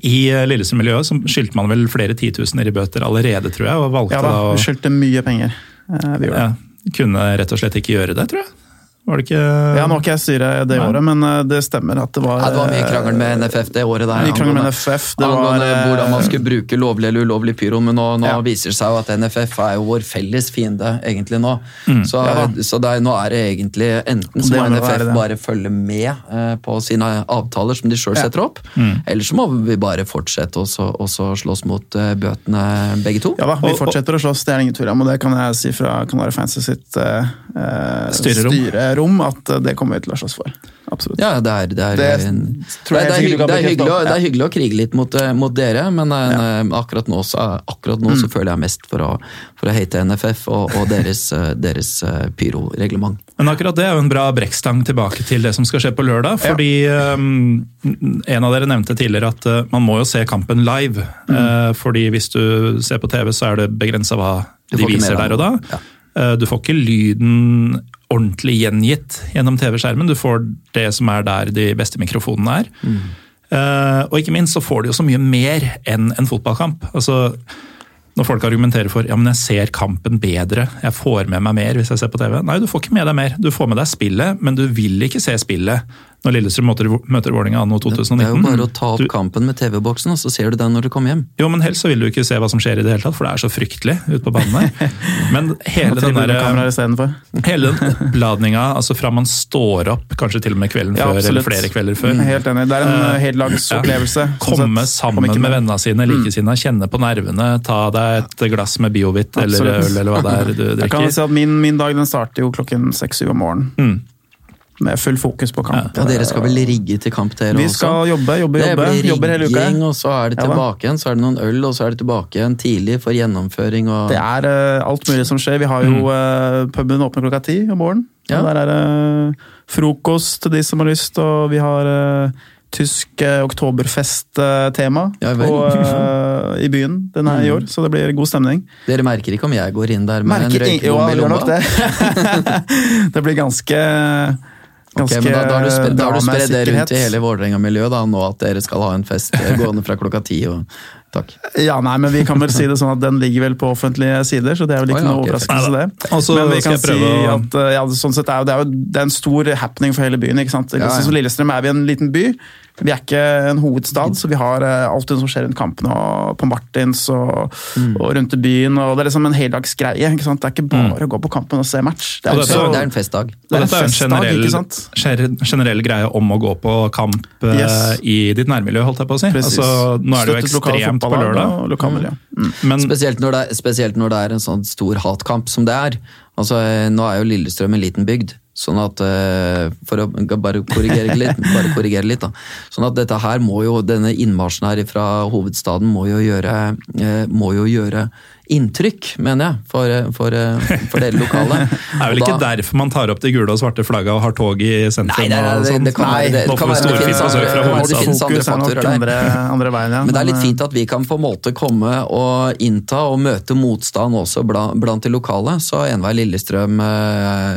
I eh, Lillestrøm-miljøet så skyldte man vel flere titusener i bøter allerede, tror jeg. og valgte Ja da, vi skyldte mye penger. Uh, vi ja, kunne rett og slett ikke gjøre det, tror jeg. Var det ikke Ja, Nå har ikke jeg styret det Nei. året, men eh, det stemmer at det var ja, Det var mye krangel med NFF det året der. Mye krangel med NFF. Det angående var, hvordan man skulle bruke lovlig eller ulovlig pyro, men nå, nå ja. viser det seg jo at NFF er jo vår felles fiende egentlig nå. Mm. Så, ja, så er, nå er det egentlig enten så må NFF bare følge med eh, på sine avtaler som de sjøl setter opp, mm. eller så må vi bare fortsette å slåss mot eh, bøtene begge to. Ja da, vi fortsetter å slåss, det er ingen tvil om, og det kan jeg si fra Kanari Fancy sitt uh, styrerom. styrerom. at det kommer vi til å slåss for. Absolutt. Ja, det er, det er, det, en, det er, hyggelig, å, det er hyggelig å krige litt mot, eh, mot dere, men eh, ja. akkurat nå, så, akkurat nå mm. så føler jeg mest for å, for å hate NFF og, og deres, eh, deres pyroreglement. Men akkurat det er jo en bra brekkstang tilbake til det som skal skje på lørdag. Fordi ja. um, en av dere nevnte tidligere at uh, man må jo se kampen live. Mm. Uh, fordi hvis du ser på TV, så er det begrensa hva de viser der og da. Ja. Uh, du får ikke lyden ordentlig gjengitt gjennom TV-skjermen. Du får det som er der de beste mikrofonene er. Mm. Uh, og ikke minst så får du jo så mye mer enn en fotballkamp. Altså, når folk argumenterer for ja, men jeg ser kampen bedre, jeg får med meg mer hvis jeg ser på TV. Nei, du får ikke med deg mer. Du får med deg spillet, men du vil ikke se spillet når Lillestrøm møter, møter Vålerenga anno 2019. Det er jo bare å ta opp du, kampen med TV-boksen, og så ser du den når du kommer hjem. Jo, men helst så vil du ikke se hva som skjer i det hele tatt, for det er så fryktelig ute på banen der. Men hele den der, hele den oppladninga, altså fra man står opp, kanskje til og med kvelden ja, før, eller flere kvelder før. Mm, helt enig. Det er en uh, heldagsopplevelse. Ja. Komme sammen med, med vennene sine, likesinnede, likesinna, kjenne på nervene, ta deg et glass med Biovit eller øl eller hva det er du drikker. Jeg kan si at min, min dag den starter jo klokken seks-syv om morgenen. Mm med full fokus på kamp. Ja, Dere skal vel rigge til kamp, dere Vi skal jobbe, jobbe, jobbe. Det blir rigging, og så er det tilbake igjen. Så er det noen øl, og så er det tilbake igjen tidlig for gjennomføring. Og... Det er uh, alt mulig som skjer. Vi har jo uh, puben åpner klokka ti om morgenen. Ja. Der er det uh, frokost til de som har lyst, og vi har tysk oktoberfest-tema ja, i byen denne mm. i år, så det blir god stemning. Dere merker ikke om jeg går inn der med merker en røykrom i lomma? Det. det blir ganske Ganske okay, men da, da, har du spredd det rundt i hele Vålerenga-miljøet nå at dere skal ha en fest gående fra klokka ti. og Takk. Ja, nei, men vi kan vel si det sånn at den ligger vel på offentlige sider, så det er vel ikke oh, ja, noe okay, overraskelse det. Også, Men vi kan si at eh, ja, sånn sett er jo, det, er jo, det er en stor happening for hele byen. ikke sant? Ja, ja. Som Lillestrøm er vi en liten by. Vi er ikke en hovedstad, så vi har eh, alt det som skjer rundt kampene og på Martins og, Mm. og rundt i byen. og Det er liksom en heldagsgreie. ikke sant? Det er ikke bare å gå på kampen og se match. Det er, dette- også, Det er en festdag. det er en, dette er en en generell, ikke sant? generell greie om å gå på kamp eh, Yes. i ditt nærmiljø, holdt jeg på å si. Altså, nå er det jo Støttet på lørdag, og lokalmiljø. Mm. men Spesielt når, det spesielt når det er en sånn stor hatkamp som det er. Altså, eh, Nå er jo Lillestrøm en liten bygd, sånn at eh, For å bare korrigere litt, bare korrigere litt da. Sånn at dette her må jo, denne innmarsjen her fra hovedstaden må jo gjøre, eh, må jo gjøre inntrykk, mener jeg, for, eh, for, eh, for dere lokale. det er vel ikke da- derfor man tar opp de gule og svarte flagga og har tog i sentrum? Nei, nei, nei, det, sånn? det kan være det, det kan være det storfint finnes andre, det finnes andre er faktorer der. andre, andre veien, ja. Men det er litt eh, fint at vi kan på en måte komme og innta og møte motstand også blant, blant de lokale. Så enhver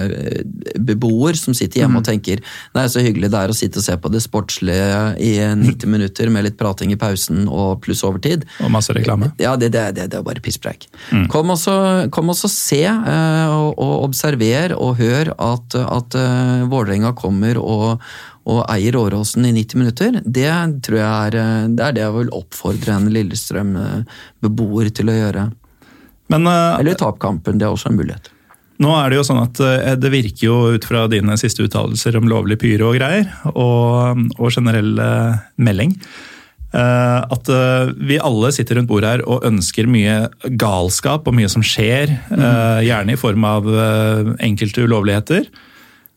Lillestrøm-beboer som sitter hjemme Mm. og tenker nei, så hyggelig det er å sitte og se på det sportslige i 90 minutter med litt prating i pausen og pluss overtid. Og masse reklame. Ja, det, det, det, det er bare pisspreik. Kom også, kom også se eh, og, og observer og hør at, at uh, Vålerenga kommer og, og eier Åråsen i 90 minutter. Det tror jeg er eh, det, er det jeg vil oppfordre en Lillestrøm-beboer til å gjøre. Men uh, Eller tapkampen, kampen, det er også en mulighet. Nå er det jo sånn at eh, det virker jo ut fra dine siste uttalelser om lovlig pyro og greier, og, og generell eh, melding, eh, at eh, vi alle sitter rundt bordet her og ønsker mye galskap og mye som skjer, eh, gjerne i form av eh, enkelte ulovligheter.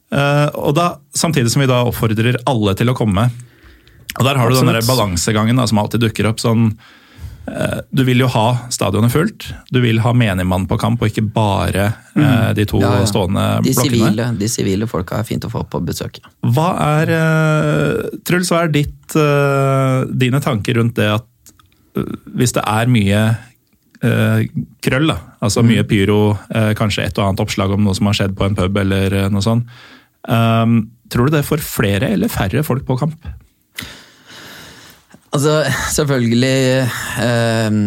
Eh, og da, samtidig som vi da oppfordrer alle til å komme. Og der har du den der balansegangen da, som alltid dukker opp. sånn eh, du vil jo ha stadionet fullt, du vil ha menigmann på kamp, og ikke bare eh, de to Ja, ja. stående De blokkene. sivile, de sivile folka er fint å få på besøk. Hva er, eh, Truls, hva er ditt, eh, dine tanker rundt det at eh, hvis det er mye eh, krøll, da, altså mye pyro, eh, kanskje et og annet oppslag om noe som har skjedd på en pub eller eh, noe sånt, eh, tror du det får flere eller færre folk på kamp? Altså, selvfølgelig eh,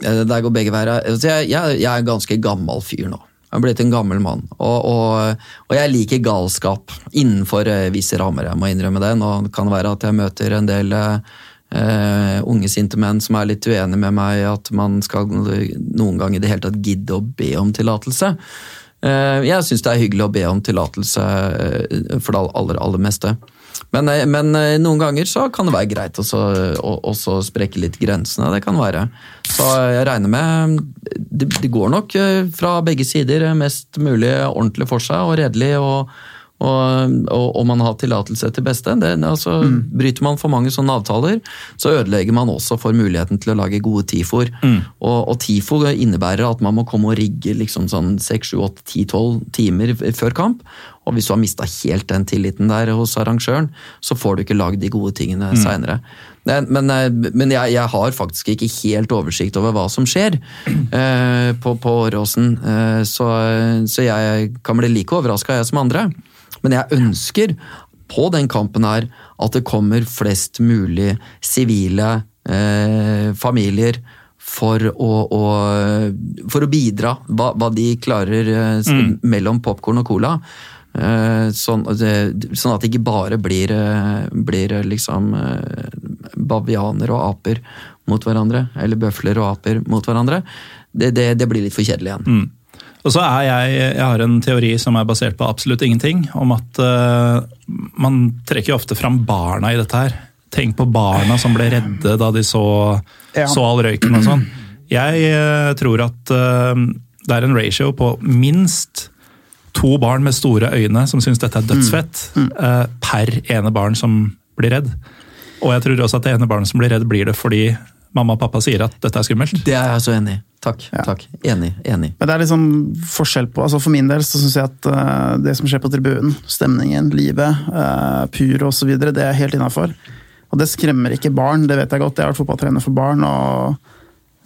Der går begge veier. Altså, jeg, jeg, er en ganske gammel fyr nå. Jeg har blitt en gammel mann. Og, og, og jeg liker galskap innenfor eh, visse rammer, jeg må innrømme det. Nå kan det være at jeg møter en del eh, unge sinte menn som er litt uenige med meg i at man skal noen gang i det hele tatt gidde å be om tillatelse. Eh, jeg syns det er hyggelig å be om tillatelse eh, for det aller, aller meste. Men, eh, men eh, noen ganger så kan det være greit å også sprekke litt grensene. Det kan være. Så jeg regner med Det, det går nok eh, fra begge sider mest mulig ordentlig for seg og redelig. og og, og, og man har tillatelse til beste. Det, altså, mm. Bryter man for mange sånne avtaler, så ødelegger man også for muligheten til å lage gode TIFO-er. Og, og TIFO innebærer at man må komme og rigge liksom sånn 6-7-8-10-12 timer før kamp. Og hvis du har mista helt den tilliten der hos arrangøren, så får du ikke lagd de gode tingene mm. seinere. Men, men, men jeg, jeg, har faktisk ikke helt oversikt over hva som skjer eh, på, på Åråsen. Eh, så, så jeg kan bli like overraska, jeg som andre. Men jeg ønsker på den kampen her at det kommer flest mulig sivile eh, familier for å, å, for å bidra hva, hva de klarer eh, mm. mellom popkorn og cola. Eh, sånn, sånn, at det ikke bare blir, eh, blir liksom eh, bavianer og aper mot hverandre. Eller bøfler og aper mot hverandre. Det, det, det blir litt for kjedelig igjen. Mm. Og så er jeg, jeg har en teori som er basert på absolutt ingenting, om at uh, man trekker jo ofte fram barna i dette her. Tenk på barna som ble redde da de så, ja. så all røyken og sånn. Jeg uh, tror at uh, det er en ratio på minst to barn med store øyne som syns dette er dødsfett, mm. Mm. per ene barn som blir redd. Og jeg tror også at det ene barnet som blir redd, blir det fordi mamma og pappa sier at dette er skummelt. Det er jeg så enig i. Takk. Ja. takk. Enig. enig. Men det er liksom forskjell på altså For min del så syns jeg at uh, det som skjer på tribunen, stemningen, livet, uh, pyro osv., det er helt innafor. Og det skremmer ikke barn, det vet jeg godt. Jeg har vært fotballtrener for barn. og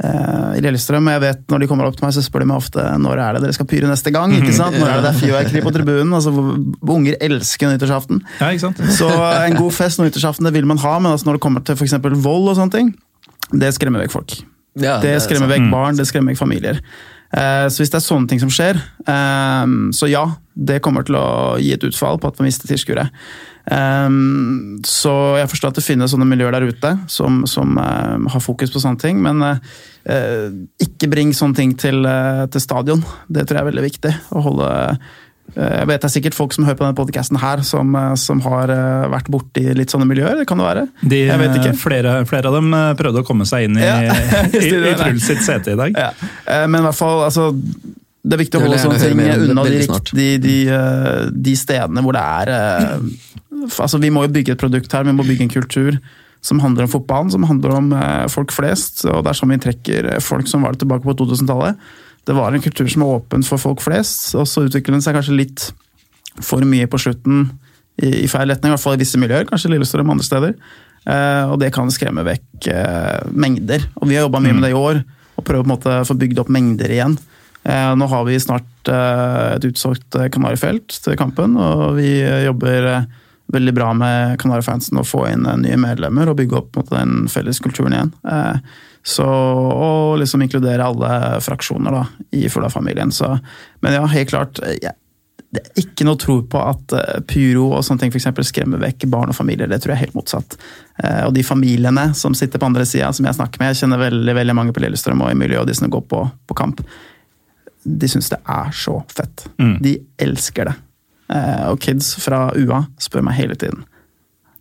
uh, i Lillestrøm, og jeg vet Når de kommer opp til meg, så spør de meg ofte når er det dere skal pyre neste gang. ikke sant? Når er det det er fyrverkeri på tribunen? altså Unger elsker nyttårsaften. Ja, så en god fest nyttårsaften det vil man ha, men altså når det kommer til f.eks. vold og sånne ting, det skremmer vekk folk. Ja, det det, skremmer vekk barn, det skremmer vekk familier. Eh, Så hvis det er sånne ting som skjer, eh, så ja, det kommer til å gi et utfall på at man mister tilskuere. Eh, Så jeg forstår at det finnes sånne miljøer der ute som, som har fokus på sånne ting, men eh, ikke bring sånne ting til, til stadion. Det tror jeg er veldig viktig. å holde jeg vet det er sikkert folk som hører på denne podcasten her, som, eh, som har eh, vært borti litt sånne miljøer. Det kan det være. De, jeg vet ikke. Flere, flere av dem eh, prøvde å komme seg inn i, Ja. i, i Truls sitt sete i dag. Ja. Eh, Men i hvert fall, altså Det er viktig å holde sånne ting unna de, de, de, eh, de stedene hvor det er eh, Altså, vi må jo bygge et produkt her, vi må bygge en kultur som handler om fotballen, som handler om eh, folk flest. Og det er sånn vi trekker eh, folk som var det tilbake på 2000-tallet. Det var en kultur som var åpen for folk flest, og så utviklet den seg kanskje litt for mye på slutten i, i feil retning, i hvert fall i visse miljøer, kanskje Lillestrøm andre steder. Uh, og det kan skremme vekk uh, mengder. Og vi har jobba mye med det i år, og prøver på en måte å få bygd opp mengder igjen. Uh, nå har vi snart et utsolgt Kanarifelt til kampen, og vi jobber veldig bra med Kanarifansen å få inn eh, nye medlemmer og bygge opp mot den felles kulturen igjen. Eh, så, og liksom inkludere alle fraksjoner da, i Fula-familien. Men ja, helt klart. eh, jeg- det er ikke noe tro på at pyro og sånne ting for skremmer vekk barn og familier. Det tror jeg er helt motsatt. Og de familiene som sitter på andre sida, som jeg snakker med, jeg kjenner veldig veldig mange på Lillestrøm og i miljøet, og de som går på, på kamp, de syns det er så fett. De elsker det. Eh, og kids fra UA spør meg hele tiden.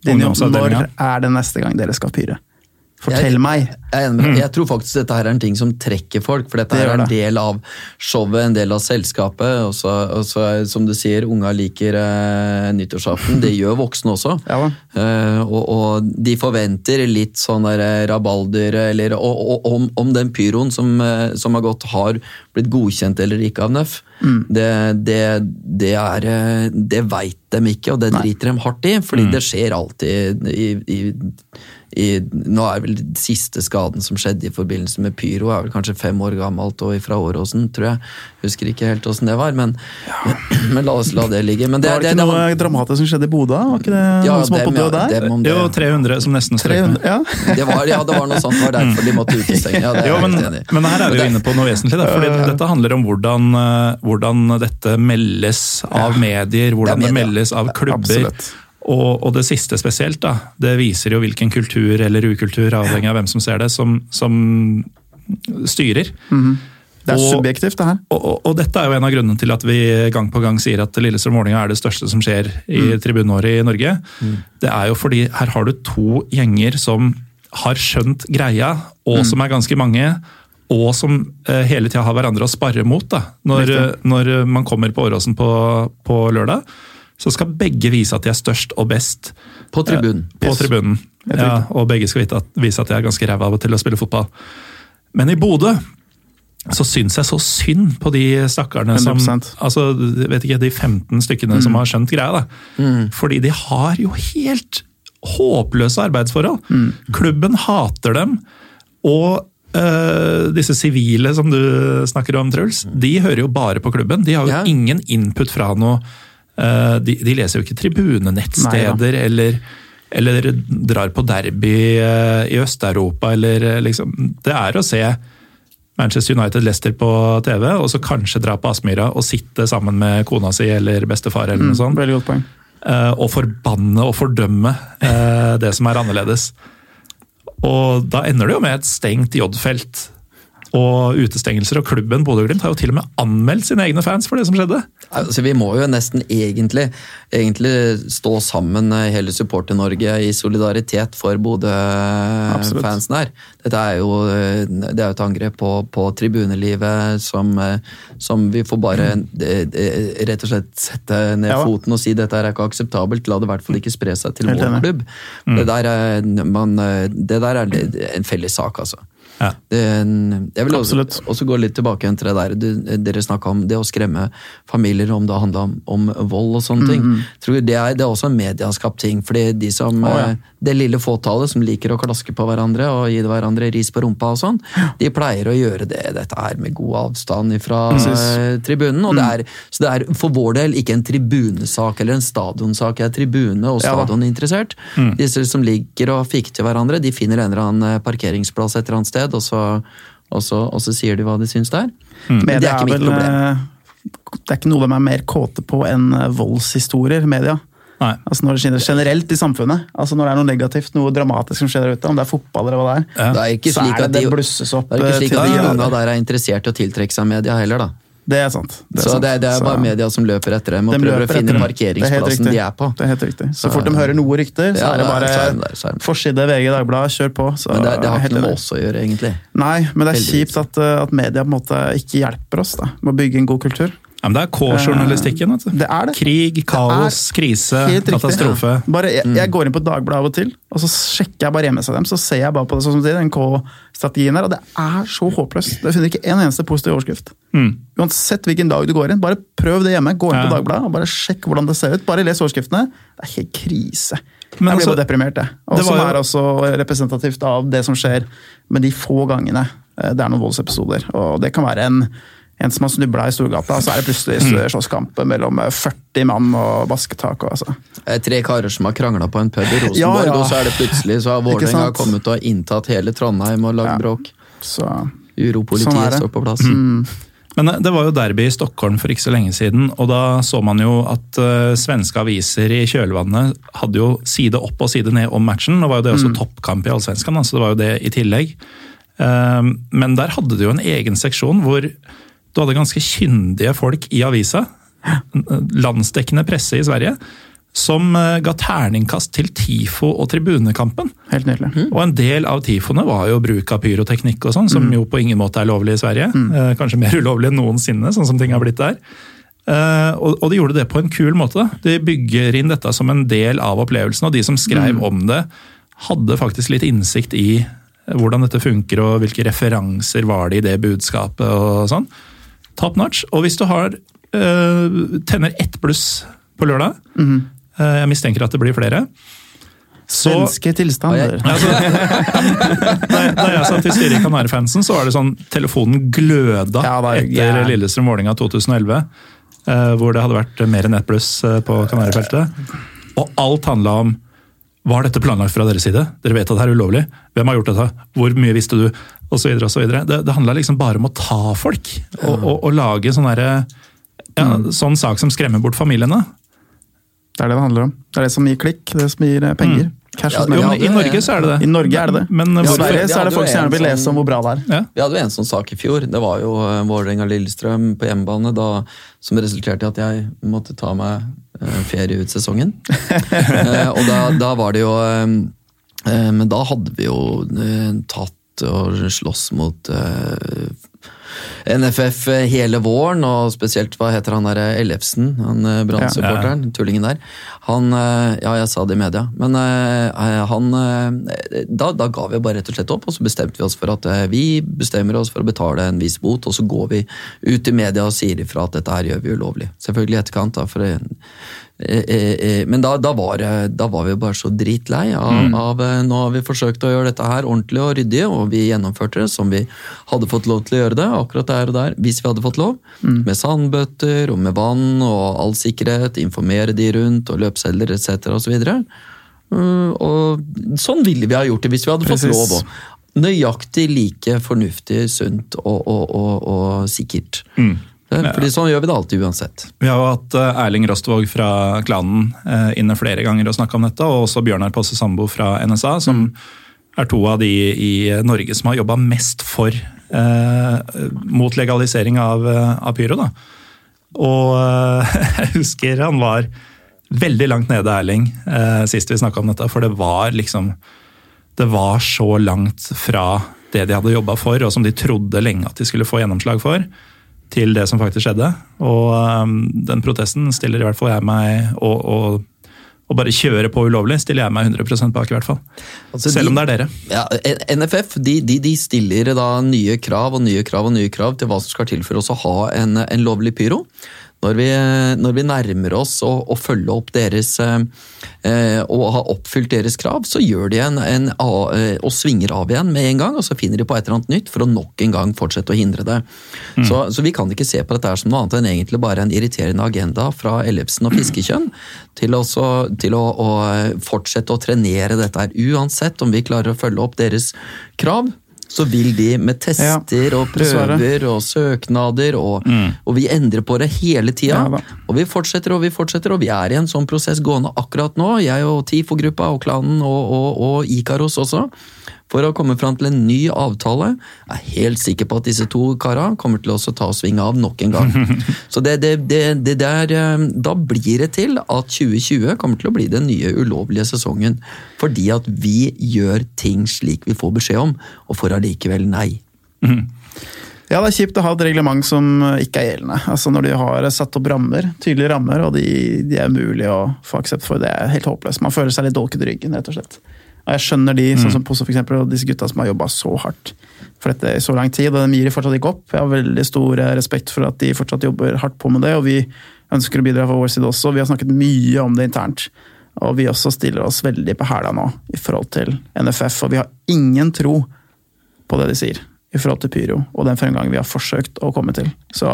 Dinjo, når er det neste gang dere skal pyre? Fortell Jeg- meg! Jeg, med deg. jeg tror faktisk dette her er en ting som trekker folk, for dette Det her er en del av showet, en del av selskapet. Og så, og så som du sier, unga liker eh, nyttårsaften. Det gjør voksne også. Ja. Eh, og, og de forventer litt sånn der eh, rabalder, eller og, og, om, om den pyroen som, som har gått, har blitt godkjent eller ikke av NØF. Mm. Det, det, det, er, det veit de ikke, og det driter de hardt i, fordi det skjer alltid i, i i, nå er vel den siste skaden som skjedde i forbindelse med pyro, er vel kanskje fem år gammelt og fra Åråsen, tror jeg. Husker ikke helt åssen det var, men, men la oss la det ligge. Men det, var det det, ikke det, noe dramatisk som skjedde i Bodø? Var ikke det ja, noen som holdt på å dø der? dem det. Jo, 300 som nesten strøk med. ja. Det var, ja, det var noe sånt. Det var derfor de måtte utestenge. Ja, det Jo, men, men her er vi jo inne på noe vesentlig. Da, fordi Dette handler om hvordan, eh, hvordan dette meldes av medier, hvordan det, meldes av klubber. Absolutt. Og, og det siste spesielt, da, det viser jo hvilken kultur eller ukultur, avhengig av hvem som ser det, som, som styrer. Det er Og- subjektivt, det her. Og, og, dette er jo en av grunnene til at vi gang på gang sier at Lillestrøm-Vålerenga er det største som skjer i tribuneåret i Norge. Det er jo fordi her har du to gjenger som har skjønt greia, og som er ganske mange. Og som eh, hele tida har hverandre å sparre mot. da. Når, når man kommer på Åråsen på, på lørdag, så skal begge vise at de er størst og best På tribunen. på Yes. tribunen. Ja, og begge skal vite at, vise at de er ganske ræva til å spille fotball. Men i Bodø så syns jeg så synd på de stakkarene som 100%. altså, vet ikke, De 15 stykkene som har skjønt greia. da. Fordi de har jo helt håpløse arbeidsforhold. Klubben hater dem. Og øh, disse sivile som du snakker om, Truls, de hører jo bare på klubben. De har jo Ja. ingen input fra noe de, de leser jo ikke tribunenettsteder eller, eller drar på derby øh, i Øst-Europa eller øh, liksom Det er å se Manchester United Leicester på TV, og så kanskje dra på Aspmyra og sitte sammen med kona si eller bestefar eller noe sånt. Veldig godt poeng. eh, og forbanne og fordømme eh, det som er annerledes. Og da ender det jo med et stengt J-felt og utestengelser, og klubben Bodø-Glimt har jo til og med anmeldt sine egne fans for det som skjedde. Altså, vi må jo nesten egentlig, egentlig stå sammen, eh, hele Supporter-Norge, i solidaritet for. Bodø-fansen her. Dette er jo, eh, det er jo et angrep på, på tribunelivet som, eh, som vi får bare eh, rett og slett sette ned Ja. foten og si dette er ikke akseptabelt. La det i hvert fall ikke spre seg til vår klubb. klubb. Det, der er, man, det der er en felles sak, altså. Ja. Det, jeg vil også, også gå litt tilbake til det der du, dere snakka om, det å skremme familier om det handla om, om vold og sånne ting. Jeg tror det er, det er også en medieskapt ting. fordi de som, oh, ja. eh, Det lille fåtallet som liker å klaske på hverandre og gi hverandre ris på rumpa og sånn, de pleier å gjøre det dette her med god avstand fra tribunen. og det er, Så det er for vår del ikke en tribunesak eller en stadionsak. Jeg er tribune og Ja interessert stadioninteressert. Disse som liker å fiker til hverandre, de finner en eller annen eh, parkeringsplass et eller annet sted, og så, og så, og så sier de hva de syns der. Men det er ikke mitt problem. eh, Det er ikke noe de er mer kåte på enn eh, voldshistorier, media. Nei. Altså Når det skjer generelt i samfunnet. Altså Når det er noe negativt, noe dramatisk som skjer der ute, om det er fotball eller hva det er, Ja. Det er ikke så slik er at det det blusses opp. det er ikke eh, slik at de de unga der er interessert i å tiltrekke seg media heller, da. Det er sant. Det er så sant. det, det er Så- bare media som løper etter dem og De prøver å finne det. Det er parkeringsplassen de er på. Det er helt riktig. Så fort de hører noe rykter, så Ja, er det bare så er der, så er forside VG Dagbladet, kjør på. Så Men det, det har ikke noe med oss å gjøre, egentlig. Nei, men det er Heldigvis. kjipt at, uh, at media på en måte ikke hjelper oss da, med å bygge en god kultur. Ja, men det er K-journalistikken. Det er det. Krig, kaos, krise, katastrofe. Ja. Bare, jeg, jeg går inn på Dagbladet av og til, og så sjekker jeg bare hjemme seg dem, så ser jeg bare på det sånn som de, den K-strategien her, og det er så håpløst. Det finner ikke en eneste positiv overskrift. Mm. Uansett hvilken dag du går inn, bare prøv det hjemme. Gå inn på Ja. Dagbladet og bare sjekk hvordan det ser ut. Bare les overskriftene. Det er helt krise. Men jeg blir altså, bare deprimert, jeg. Og som er også representativt av det som skjer med de få gangene eh, det er noen voldsepisoder. Og det kan være en, en som har snubla i Storgata, så er det plutselig Mm. slåsskamp mellom eh, 40 mann og basketak. Og, altså. Eh, Tre karer som har krangla på en pub i Rosenborg, Ja, ja. og så er det plutselig så har Vålerenga kommet og inntatt hele Trondheim og lagd Ja. bråk. Så Uropolitiet Sånn står på plass. Men eh, det var jo derby i Stockholm for ikke så lenge siden, og da så man jo at uh, svenske aviser i kjølvannet hadde jo side opp og side ned om matchen. Nå var jo det også toppkamp i Allsvenskan, så det var jo det i tillegg. Uh, men der hadde du jo en egen seksjon hvor du hadde ganske kyndige folk i avisa, landsdekkende presse i Sverige, som eh, ga terningkast til TIFO og tribunekampen. helt nydelig. Og en del av tifoene var jo bruk av pyroteknikk og sånn, som jo på ingen måte er lovlig i Sverige. Eh, kanskje mer ulovlig enn noensinne, sånn som ting har blitt der. Eh, og, og de gjorde det på en kul måte. De bygger inn dette som en del av opplevelsen, og de som skrev om det, hadde faktisk litt innsikt i hvordan dette funker, og hvilke referanser var det i det budskapet og sånn. Top notch. Og hvis du har eh, tenner ett bluss på lørdag, eh, jeg mistenker at det blir flere, så Svenske tilstander. Ja, altså, da, jeg- da jeg satt i styret i Kanarifansen, så var det sånn telefonen gløda Ja, da, etter jeg- Lillestrøm-Vålerenga 2011. eh, hvor det hadde vært mer enn ett pluss eh, på Kanarifeltet. Og alt handla om var dette planlagt fra deres side? Dere vet at det er ulovlig. Hvem har gjort dette? Hvor mye visste du? Og så videre og så videre. Det, det handla liksom bare om å ta folk. Og, og, og lage sånn derre ja, sånn sak som skremmer bort familiene. Det er det det handler om. Det er det som gir klikk, det som gir eh, penger. Cash Ja, Jo, men I Norge så er det det. I Norge er det det. Men, I Sverige så er det folk som gjerne vil lese om hvor bra det er. ja. Vi hadde jo en sånn sak i fjor. Det var jo uh, Vålerenga-Lillestrøm på hjemmebane da, som resulterte i at jeg måtte ta meg eh, ferie ut sesongen. Eh, og da, da var det jo eh, eh, Men da hadde vi jo eh, tatt og slåss mot eh, NFF hele våren, og spesielt hva heter han der Ellefsen, han eh, Brann-supporteren, tullingen der. Han eh, Ja, jeg sa det i media, men eh, han eh, da, da ga vi bare rett og slett opp, og så bestemte vi oss for at eh, vi bestemmer oss for å betale en viss bot, og så går vi ut i media og sier ifra at dette her gjør vi ulovlig. Selvfølgelig i etterkant, da, for eh, eh, eh, men da, da, var, det- da var vi bare så dritlei av, av eh, Nå har vi forsøkt å gjøre dette her ordentlig og ryddig, og vi gjennomførte det som vi hadde fått lov til å gjøre det, akkurat der og der, hvis vi hadde fått lov. Med sandbøtter og med vann og all sikkerhet, informere de rundt og løpsedler etc. osv. Uh, og sånn ville vi ha gjort det hvis vi hadde fått Precis. lov. òg. nøyaktig like fornuftig, sunt og, og, og, og sikkert. Det, fordi sånn gjør vi det alltid uansett. Vi har jo hatt eh, Erling Rostvåg fra klanen eh, inne flere ganger og snakka om dette, og også Bjørnar Posse Sambo fra NSA, som er to av de i Norge som har jobba mest for eh, mot legalisering av, eh, av pyro. Da. Og eh, jeg husker han var veldig langt nede, Erling, eh, sist vi snakka om dette, for det var liksom Det var så langt fra det de hadde jobba for, og som de trodde lenge at de skulle få gjennomslag for, til det som faktisk skjedde. Og eh, den protesten stiller i hvert fall jeg meg og, og, å bare kjøre på ulovlig, stiller jeg meg 100% bak, i hvert fall. Altså, Selv de- om det er dere. Ja, NFF de, de, de stiller da nye krav og nye krav og nye krav til hva som skal til for oss å ha en, en lovlig pyro. Når vi, når vi nærmer oss å, å følge opp deres eh, og ha oppfylt deres krav, så gjør de en, en eh, og svinger av igjen med en gang, og så finner de på et eller annet nytt for å nok en gang fortsette å hindre det. Så, så vi kan ikke se på dette som noe annet enn egentlig bare en irriterende agenda fra Ellefsen og fiskekjønn til, også, til å, å fortsette å trenere dette her. Uansett om vi klarer å følge opp deres krav, så vil de med tester og prøver og søknader, og, og vi endrer på det hele tida. Ja og vi fortsetter og vi fortsetter, og vi er i en sånn prosess gående akkurat nå, jeg og TIFO-gruppa og klanen og, og, og Ikaros også, for å komme fram til en ny avtale. Jeg er helt sikker på at disse to kara kommer til å ta sving av nok en gang. Så det, det, det, der, eh, Da blir det til at 2020 kommer til å bli den nye ulovlige sesongen. Fordi at vi gjør ting slik vi får beskjed om, og får allikevel nei. Ja, det er kjipt å ha et reglement som ikke er gjeldende. Altså Når de har satt opp rammer, tydelige rammer, og de, de er umulig å få aksept for, det er helt håpløst. Man føler seg litt dolket i ryggen, rett og slett. Og jeg skjønner de, sånn som Posse for eksempel, og disse gutta som har jobba så hardt for dette i så lang tid, og de gir de fortsatt ikke opp. Jeg har veldig stor eh, respekt for at de fortsatt jobber hardt på med det, og vi ønsker å bidra fra vår side også. Vi har snakket mye om det internt. Og vi også stiller oss veldig på hæla nå i forhold til NFF, og vi har ingen tro på det de sier i forhold til pyro og den fremgangen vi har forsøkt å komme til. Så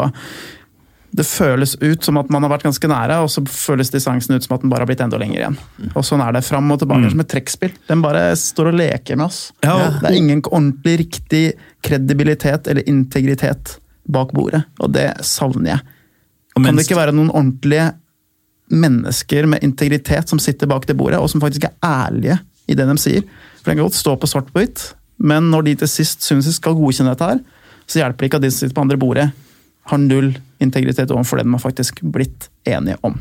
det føles ut som at man har vært ganske nære, og så føles distansen ut som at den bare har blitt enda lenger igjen. Og sånn er det fram og tilbake, som et trekkspill. Den bare står og leker med oss. Ja, og- Det er ingen ordentlig riktig kredibilitet eller integritet bak bordet, og det savner jeg. Kan det ikke være noen ordentlige mennesker med integritet som sitter bak det bordet, og som faktisk er ærlige i det de sier? For det kan godt stå på svart på hvitt, men når de til sist syns de skal godkjenne dette her, så hjelper det ikke at de som sitter på andre bordet, har null integritet overfor det de har faktisk blitt enige om.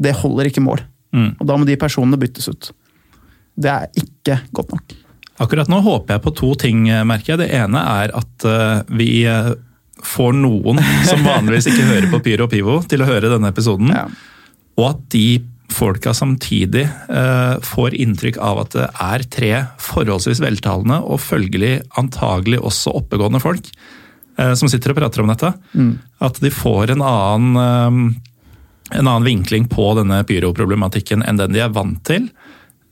Det holder ikke mål. Mm. Og da må de personene byttes ut. Det er ikke godt nok. Akkurat nå håper jeg på to ting, eh, merker jeg. Det ene er at eh, vi eh, får noen som vanligvis ikke hører på Pyro og Pivo, til å høre denne episoden. Ja. Og at de folka samtidig får inntrykk av at det er tre forholdsvis veltalende og følgelig antagelig også oppegående folk som sitter og prater om dette. At de får en annen, eh, en annen vinkling på denne pyroproblematikken enn den de er vant til.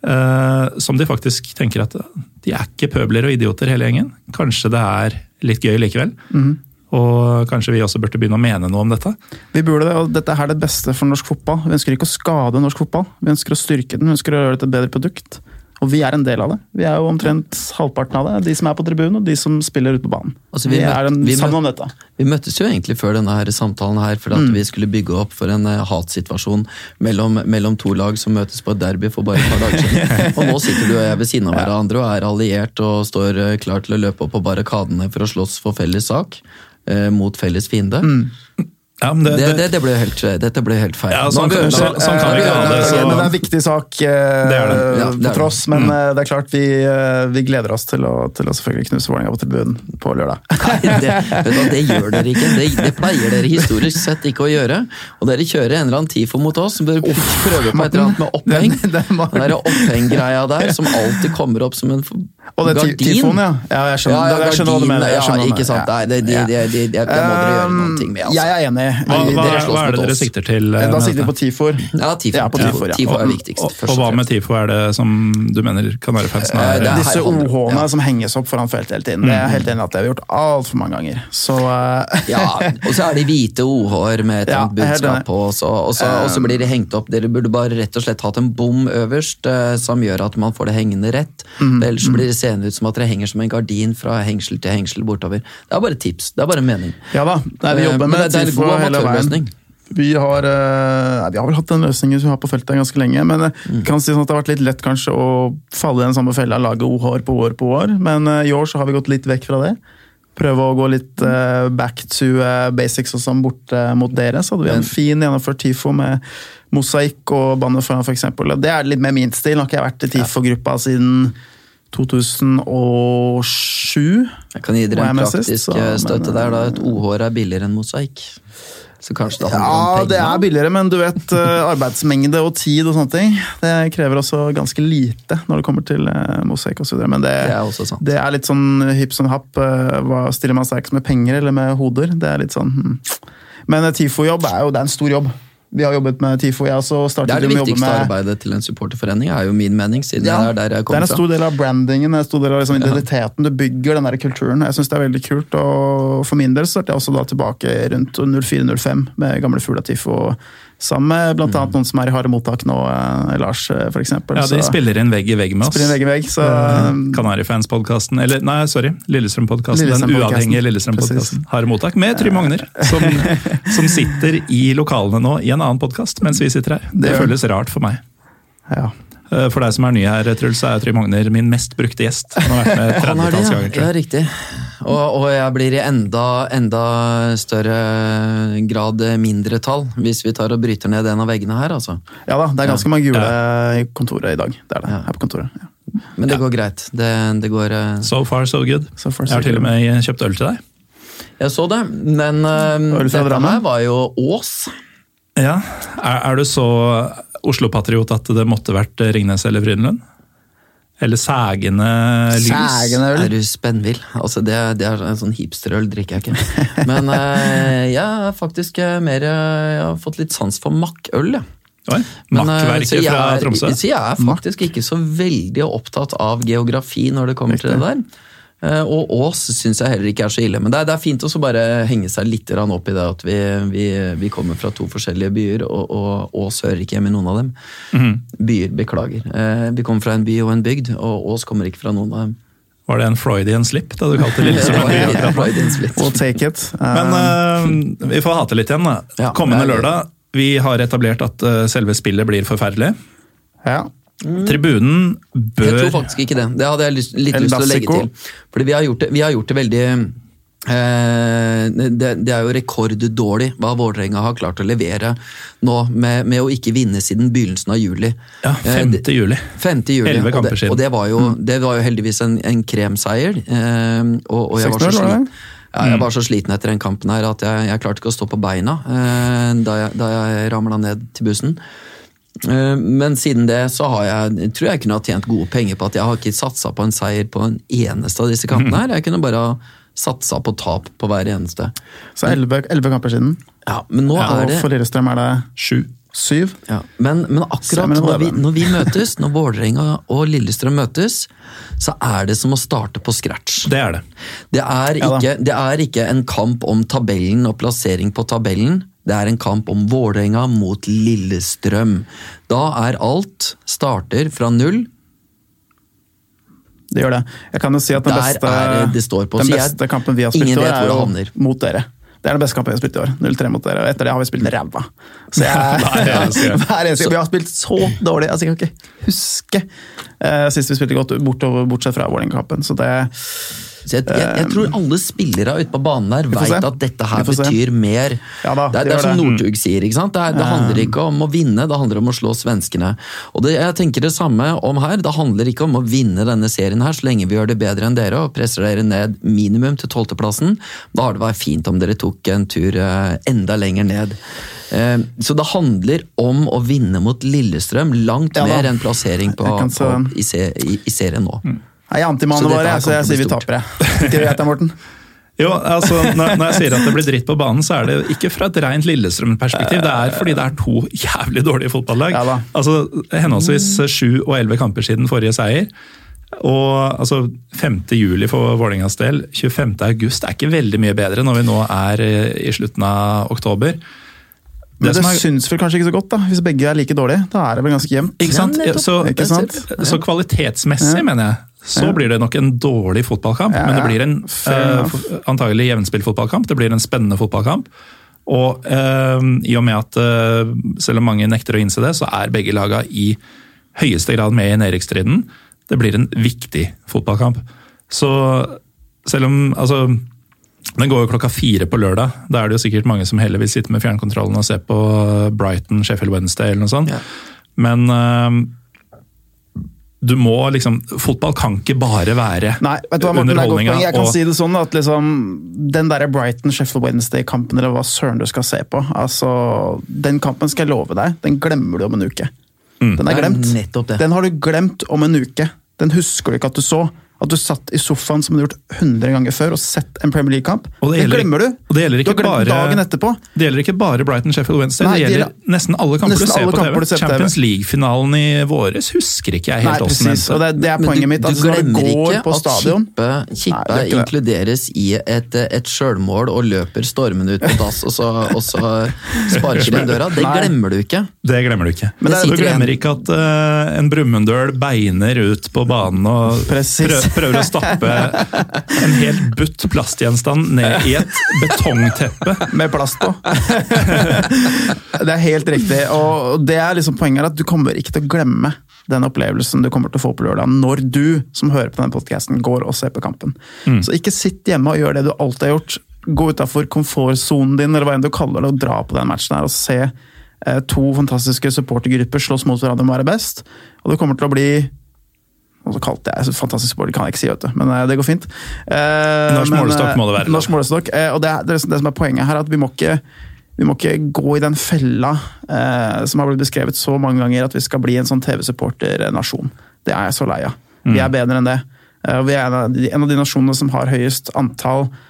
Eh, som de faktisk tenker at de er ikke pøbler og idioter hele gjengen. Kanskje det er litt gøy likevel. Og kanskje vi også burde begynne å mene noe om dette. Vi burde det, og dette er det beste for norsk fotball. Vi ønsker ikke å skade norsk fotball, vi ønsker å styrke den, vi ønsker å gjøre det til et bedre produkt. Og vi er en del av det. Vi er jo omtrent halvparten av det. De som er på tribunen, og de som spiller ute på banen. Altså, vi, vi er en, vi sammen om dette. Vi møttes jo egentlig før denne her samtalen her, for at vi skulle bygge opp for en uh, hatsituasjon mellom, mellom to lag som møtes på et derby for bare et par dager siden. Og nå sitter du og jeg ved siden av hverandre og er alliert og står uh, klar til å løpe opp på barrikadene for å slåss for felles sak uh, mot felles fiende. Ja, men det, Det, det, det, det ble helt, dette ble helt feil. Ja, sånn ødelagt- sånn- sånn kan vi ikke ha det, så- Men det er en viktig sak eh, Det er det. Ja, det er for oss. Men Mm. eh, det er klart vi, eh, vi gleder oss til å, til å selvfølgelig knuse Vålerenga på tribunen på lørdag. Nei, det, gjør dere ikke. Det, det pleier dere historisk sett ikke å gjøre. Og dere kjører en eller annen TIFO mot oss, bør prøve på et eller annet med oppheng. Den- den Den der opphenggreia der som alltid kommer opp som en Og det er tifoen, ja. ja. Jeg skjønner, Ja, jeg skjønner hva du mener. Jeg skjønner ja, ikke sant. Nei, det, det, Ja. det, det, det, det må dere gjøre noe med. Altså. Jeg er enig. Hva, hva, dere slåss hva er det mot dere sikter til? eh, Da med sikter vi på TIFOR. Ja, TIFO, Ja, på TIFO, TIFO, ja. TIFO er viktigst. og, hva med. TIFO er det som du mener Kanarifansen Eh, er det er- Disse OH-ene ja. som henges opp foran feltet hele tiden. Det er helt enig at det har vi gjort altfor mange ganger. Så eh, Ja, og så er de hvite OH-er med et Ja, budskap på, og så, og, så, og så blir de hengt opp. Dere burde bare rett og slett hatt en bom øverst eh, som gjør at man får det hengende rett. Mm. Ellers så blir det seende ut som at dere henger som en gardin fra hengsel til hengsel bortover. Det er bare tips, det er bare mening. ja da. Nei, vi Eh, jobber med det- det er en god hele veien. Vi har, eh, nei, vi har vel hatt den løsningen vi har på feltet ganske lenge. Men eh, Mm. kan si sånn at det har vært litt lett kanskje å falle i den samme fella, lage OH-er på år på år. Men eh, i år så har vi gått litt vekk fra det. Prøve å gå litt back to basics og sånn bort mot dere. Så hadde vi en fin gjennomført TIFO med mosaikk og banner foran, f.eks. Det er litt mer min stil. Nå har ikke jeg vært i TIFO-gruppa siden 2007. Jeg kan gi dere en sist, praktisk så, støtte men, der. da. eh, Et OH-er er billigere enn mosaikk. Så kanskje det handler Ja, om penger? det er billigere, men du vet eh, arbeidsmengde og tid og sånne ting. Det krever også ganske lite når det kommer til mosaikk osv. Men det, Det er det er litt sånn hipp som happ. eh, hva Stiller man sterkest med penger eller med hoder? Det er litt sånn hmm. Men eh, TIFO-jobb er jo det er en stor jobb. Vi har jobbet med TIFO. Jeg også Det startet er det å jobbe viktigste med arbeidet til en supporterforening, er jo min mening, siden Ja, det er der jeg det er en stor del av brandingen, en stor del av liksom identiteten. Du bygger den der kulturen. Jeg syns det er veldig kult. Og for min del startet jeg også da tilbake rundt 04-05 med gamle Fugla Tifo. Sammen med blant annet noen som er i harde mottak nå, eh, Lars f.eks. for eksempel. Ja, De spiller inn vegg i vegg med oss. spiller vegg i vegg. Så Kanarifans-podkasten, eller nei, sorry, Lillestrøm-podkasten. Den Lillestrøm-podcasten. uavhengige Lillestrøm-podkasten. Harde Har mottak med Trym Magner, som, som sitter i lokalene nå i en annen podkast mens vi sitter her. Det det føles rart for meg. ja. Eh, For deg som er ny her, Truls, så er Trym Magner min mest brukte gjest. Han har vært med et Han er det, 30-talls ja. ganger, ja, tror jeg. riktig. Og, og jeg blir i enda, enda større grad mindretall hvis vi tar og bryter ned en av veggene her, altså. ja da, det er ganske mange gule i kontoret i dag. Det er det, Ja. her på kontoret. Ja. Men det går greit. Det, det går eh, So far, so good. So far, so jeg har til og med kjøpt øl til deg. Jeg så det, men uh, dette her var jo Ås. Ja, Er, er du så Oslo-patriot at det måtte vært Ringnes eller Frydenlund? Eller Sægene lys? Sægene øl. Er du spennvill? Altså, det, det er en sånn hipsterøl drikker jeg ikke. Men eh, jeg har faktisk eh, mer eh, Jeg har fått litt sans for makkøl, jeg. Oi, eh, Makkverket fra Tromsø? Så jeg er faktisk ikke så veldig opptatt av geografi når det kommer til det der. Eh, Og Ås syns jeg heller ikke er så ille. Men det er, det er fint å bare henge seg litt opp i det at vi, vi, vi kommer fra to forskjellige byer, og, og Ås hører ikke hjemme i noen av dem. Mm. Byer, beklager. Eh, Vi kommer fra en by og en bygd, og Ås kommer ikke fra noen av dem. Var det en Freudian slip da du kalte Det Lillestrøm. We'll take it. Men Eh, eh, vi får hate litt igjen, da. Ja, Kommende lørdag. Vi har etablert at eh, selve spillet blir forferdelig. ja. Tribunen bør Jeg tror faktisk ikke det. Det hadde jeg lyst, litt lyst til å legge til. Fordi vi har gjort det, vi har gjort det veldig eh, det, det er jo rekorddårlig hva Vålerenga har klart å levere nå, med, med å ikke vinne siden begynnelsen av juli. Ja, Eh, 5. det- juli. 5. juli. Elleve og kamper det, siden. og det var jo, det var jo heldigvis en, en kremseier. Eh, og, og jeg var så 6-0 var det? sliten. Ja, jeg var så sliten etter den kampen her at jeg, jeg klarte ikke å stå på beina eh, da jeg, da jeg ramla ned til bussen. Eh, Men siden det så har jeg, tror jeg kunne ha tjent gode penger på at jeg har ikke satsa på en seier på en eneste av disse kampene her. Jeg kunne bare ha satsa på tap på hver eneste. Så elleve kamper siden. Ja, Men nå Og er det for Lillestrøm er det Sju. syv. ja, men, men akkurat når vi, når vi møtes, når Vålerenga og Lillestrøm møtes, så er det som å starte på scratch. Det er det. Det er, Ja det er ikke en kamp om tabellen og plassering på tabellen. Det er en kamp om Vålerenga mot Lillestrøm. Da er alt starter fra null. Det gjør det. Jeg kan jo si at den beste, det på. den beste kampen vi har spilt i år, er jo mot dere. Det er den beste kampen vi har spilt i år. 0-3 mot dere. Og etter det har vi spilt ræva. Så jeg, Hver eneste gang. Hver eneste gang. Vi har spilt så dårlig. Altså, jeg kan ikke huske uh, sist vi spilte godt, bortover, bortsett fra Vålerenga-kampen. Så det jeg, jeg, jeg tror alle spillere ute på banen der veit at dette her betyr mer. Ja da, det, det er som. Northug sier. Det, er, det handler ikke om å vinne, det handler om å slå svenskene. Og det, Jeg tenker det samme om her. Det handler ikke om å vinne denne serien her, så lenge vi gjør det bedre enn dere og presser dere ned minimum til tolvteplassen. Da har det vært fint om dere tok en tur eh, enda lenger ned. Eh, Så det handler om å vinne mot Lillestrøm, langt Ja mer enn plassering på, på, i, i, serien nå. Jeg er våre, antimannen vår, så jeg sier vi taper, jeg. Ikke greit, Morten? Jo, altså, når, når jeg sier at det blir dritt på banen, så er det ikke fra et rent Lillestrøm-perspektiv. Det er fordi det er to jævlig dårlige fotballag. Ja altså, henholdsvis sju og elleve kamper siden forrige seier. Og altså, 5. juli for Vålerengas del, 25. august er ikke veldig mye bedre når vi nå er eh, i slutten av oktober. Men det det er- syns vel kanskje ikke så godt, da. Hvis begge er like dårlige. Da er det vel ganske jevnt. Ikke sant? Ja, så, Ikke sant? så kvalitetsmessig, Ja. mener jeg, så blir det nok en dårlig fotballkamp. Men det blir en uh, antagelig jevnspilt fotballkamp. Det blir en spennende fotballkamp. Og uh, i og med at uh, selv om mange nekter å innse det, så er begge laga i høyeste grad med i nedrykksstriden. Det blir en viktig fotballkamp. Så selv om altså, Den går jo klokka fire på lørdag. Da er det jo sikkert mange som heller vil sitte med fjernkontrollen og se på Brighton, Sheffield Wednesday eller noe sånt. Ja. Men du må liksom Fotball kan ikke bare være Nei, vet du hva, Martin, er underholdninga. Jeg kan og- si det sånn at liksom, den der Brighton Sheffield Wednesday-kampen, eller hva søren du skal se på, altså, den kampen skal jeg love deg, den glemmer du om en uke. Mm. Den er glemt. Den har du glemt om en uke. Den husker du ikke at du så. At du satt i sofaen som du har gjort 100 ganger før og sett en Premier League-kamp. Det Det glemmer du. og det gjelder ikke bare- dagen. Det gjelder ikke bare Brighton Sheffield Wednesday, Nei, det det gjelder gjelder nesten alle kamper nesten du ser alle på kamper TV. du ser på TV. Champions League-finalen i våres husker ikke jeg Nei, helt åssen precis. Og det, det er Men poenget du, mitt. du At du glemmer går ikke på at stadion Kippe, er inkluderes i et, et sjølmål og løper stormende ut på dass, og så, og så sparker den døra. Det glemmer du ikke. Det glemmer du ikke. Men det du glemmer igjen. ikke at uh, en Brumunddøl beiner ut på banen og Precis. prø- prøver å stappe en helt butt plastgjenstand ned i et betongteppe. med plast på. det er helt riktig. Og det er liksom poenget er at du kommer ikke til å glemme den opplevelsen du kommer til å få på lørdag, når du som hører på denne podcasten går og ser på kampen. Så ikke sitt hjemme og gjør det du alltid har gjort. Gå utafor komfortsonen din, eller hva enn du kaller det, og dra på den matchen her og se eh, to fantastiske supportergrupper slåss mot hverandre om å være best. Og det kommer til å bli og så kalte jeg fantastisk sport, det kan jeg ikke si, vet du. men eh, det går fint. Eh, Norsk men, målestokk eh, må det være. Norsk målestokk, eh, og det det, det som er poenget her, er at vi må ikke, vi må ikke gå i den fella eh, som har blitt beskrevet så mange ganger, at vi skal bli en sånn TV-supporternasjon. Det er jeg så lei av. Mm. Vi er bedre enn det. Eh, og vi er en av, de, en av de nasjonene som har høyest antall eh,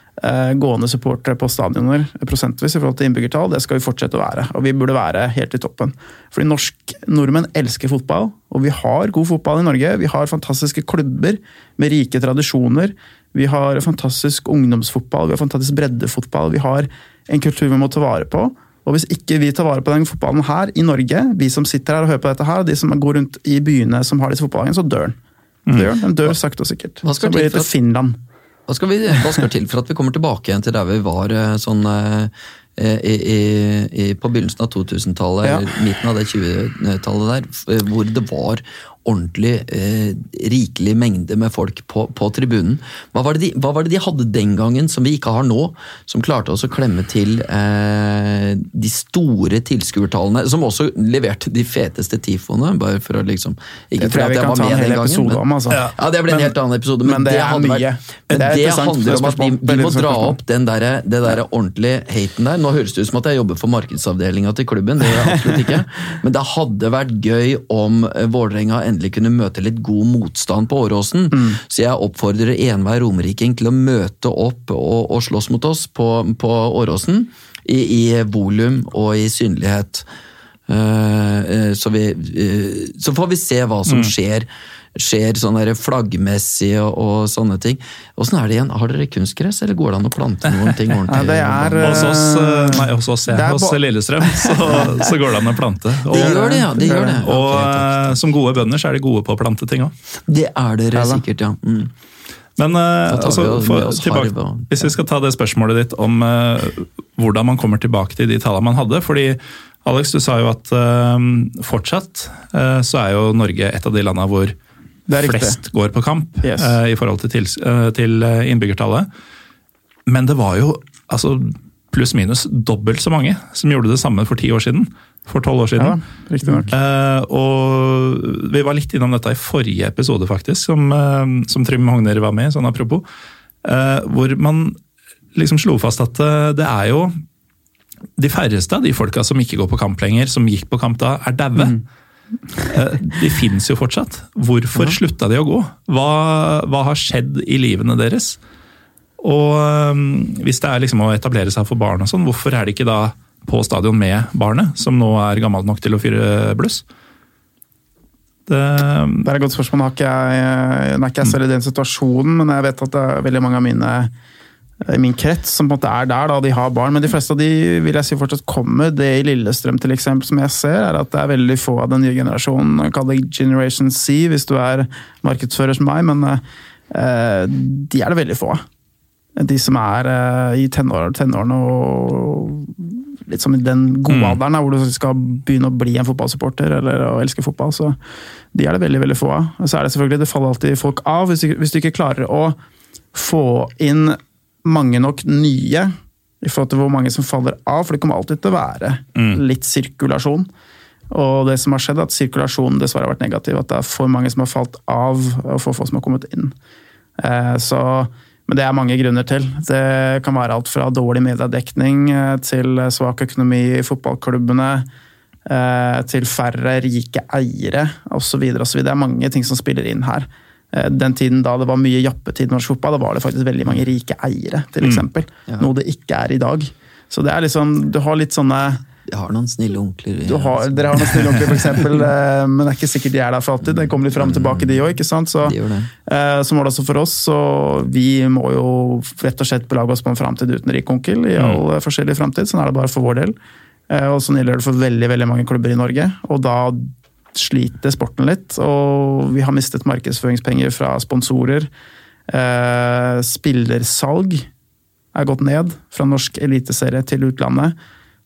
gående supportere på stadioner prosentvis i forhold til innbyggertall. Det skal vi fortsette å være, og vi burde være helt i toppen. Fordi norsk, nordmenn elsker fotball, og vi har god fotball i Norge. Vi har fantastiske klubber med rike tradisjoner. Vi har fantastisk ungdomsfotball, vi har fantastisk breddefotball. Vi har en kultur vi må ta vare på. Og hvis ikke vi tar vare på den fotballen her i Norge, vi som sitter her og hører på dette her, og de som går rundt i byene som har disse fotballagene, så dør den. Dør, den. dør sakte og sikkert. Så blir det til Finland. Hva skal, vi, hva skal til for at vi kommer tilbake igjen til der vi var eh, sånn eh, i, i, i, på begynnelsen av 2000-tallet, Ja. midten av det 20-tallet der, eh, hvor det var ordentlig eh, rikelig mengde med folk på, på tribunen. Hva var, det de, hva var det de hadde den gangen som vi ikke har nå, som klarte oss å klemme til eh, de store tilskuertallene, som også leverte de feteste tifoene, bare for å liksom Ikke Det tror jeg vi at jeg var ta en med hel den gangen. men- om, altså. Ja, ja, det blir en Men- helt annen episode, men, men det er hadde mye. vært, Det er det handler om at vi, vi må dra opp den der, det der ordentlige haten der. Nå høres det ut som at jeg jobber for markedsavdelinga til klubben, det gjør jeg absolutt ikke. Men det hadde vært gøy om eh, Vålerenga endelig kunne møte litt god motstand på Åråsen. Mm. Så jeg oppfordrer enhver romeriking til å møte opp og, og slåss mot oss på, på Åråsen. I, i volum og i synlighet. Uh, uh, så, vi, uh, så får vi se hva Mm. som skjer. Skjer sånn flaggmessig og, og sånne ting. Åssen er det igjen? Har dere kunstgress, eller går det an å plante noen ting ordentlig? Ja, det er, Hos oss, eh, nei, hos oss, jeg, Det er hos Lillestrøm, så, så går det an å plante. Og, Det gjør det, ja. Det gjør det. og okay, takk. eh, som gode bønder så er de gode på å plante ting òg. Det er dere Ja sikkert, ja. Mm. Men eh, altså, for, tilbake, hvis vi skal ta det spørsmålet ditt om uh, hvordan man kommer tilbake til de tallene man hadde. fordi Alex, du sa jo at uh, fortsatt uh, så er jo Norge et av de landene hvor. Flest går på kamp Yes. uh, i forhold til, til, uh, til eh, innbyggertallet. Men det var jo altså pluss-minus dobbelt så mange som gjorde det samme for ti år siden. For tolv år Ja, siden. riktignok. Uh, og vi var litt innom dette i forrige episode, faktisk, som, eh, som Trym Hogner var med i, sånn apropos. eh, hvor man liksom slo fast at eh, det er jo de færreste av de folka som ikke går på kamp lenger, som gikk på kamp da, er daue. Eh, De finnes jo fortsatt. Hvorfor slutta de å gå? Hva, hva har skjedd i livene deres? Og eh, hvis det er liksom å etablere seg for barn og sånn, hvorfor er de ikke da på stadion med barnet, som nå er gammelt nok til å fyre bluss? Det, Det er et godt spørsmål. Nå er ikke jeg, nå er ikke jeg selv i den situasjonen, men jeg vet at det er veldig mange av mine min krets som på en måte er der, da, de har barn. Men de fleste av de vil jeg si fortsatt kommer. Det i Lillestrøm til eksempel, som jeg ser, er at det er veldig få av den nye generasjonen. Kall det Generation C hvis du er markedsfører som meg, men eh, de er det veldig få av. De som er eh, i tenår, tenårene og litt som i den gode Mm. alderen, hvor du skal begynne å bli en fotballsupporter eller å elske fotball. så De er det veldig veldig få av. Så er det selvfølgelig, det faller alltid folk av hvis du, hvis du ikke klarer å få inn mange nok nye i forhold til hvor mange som faller av, for det kommer alltid til å være litt sirkulasjon. Og det som har skjedd, er at sirkulasjonen dessverre har vært negativ. At det er for mange som har falt av, og for få som har kommet inn. Eh, så, men det er mange grunner til. Det kan være alt fra dårlig mediedekning eh, til svak økonomi i fotballklubbene. eh, Til færre rike eiere osv. Det er mange ting som spiller inn her. Eh, Den tiden da det var mye jappetid i norsk fotball, da var det faktisk veldig mange rike eiere, til eksempel. Noe det ikke er i dag. Så det er liksom, du har litt sånne Vi har noen snille onkler. du har, dere har noen snille onkler, f.eks., men det er ikke sikkert de er der for alltid. Det kommer litt fram og tilbake, de òg. Så, De gjør det. eh, så må det også for oss. Så vi må jo rett og slett belage oss på en framtid uten rik onkel i all mm. forskjellig framtid. Sånn er det bare for vår del. Eh, og sånn gjelder det for veldig veldig mange klubber i Norge. Og da sliter sporten litt. Og vi har mistet markedsføringspenger fra sponsorer. Eh, spillersalg er gått ned fra norsk eliteserie til utlandet.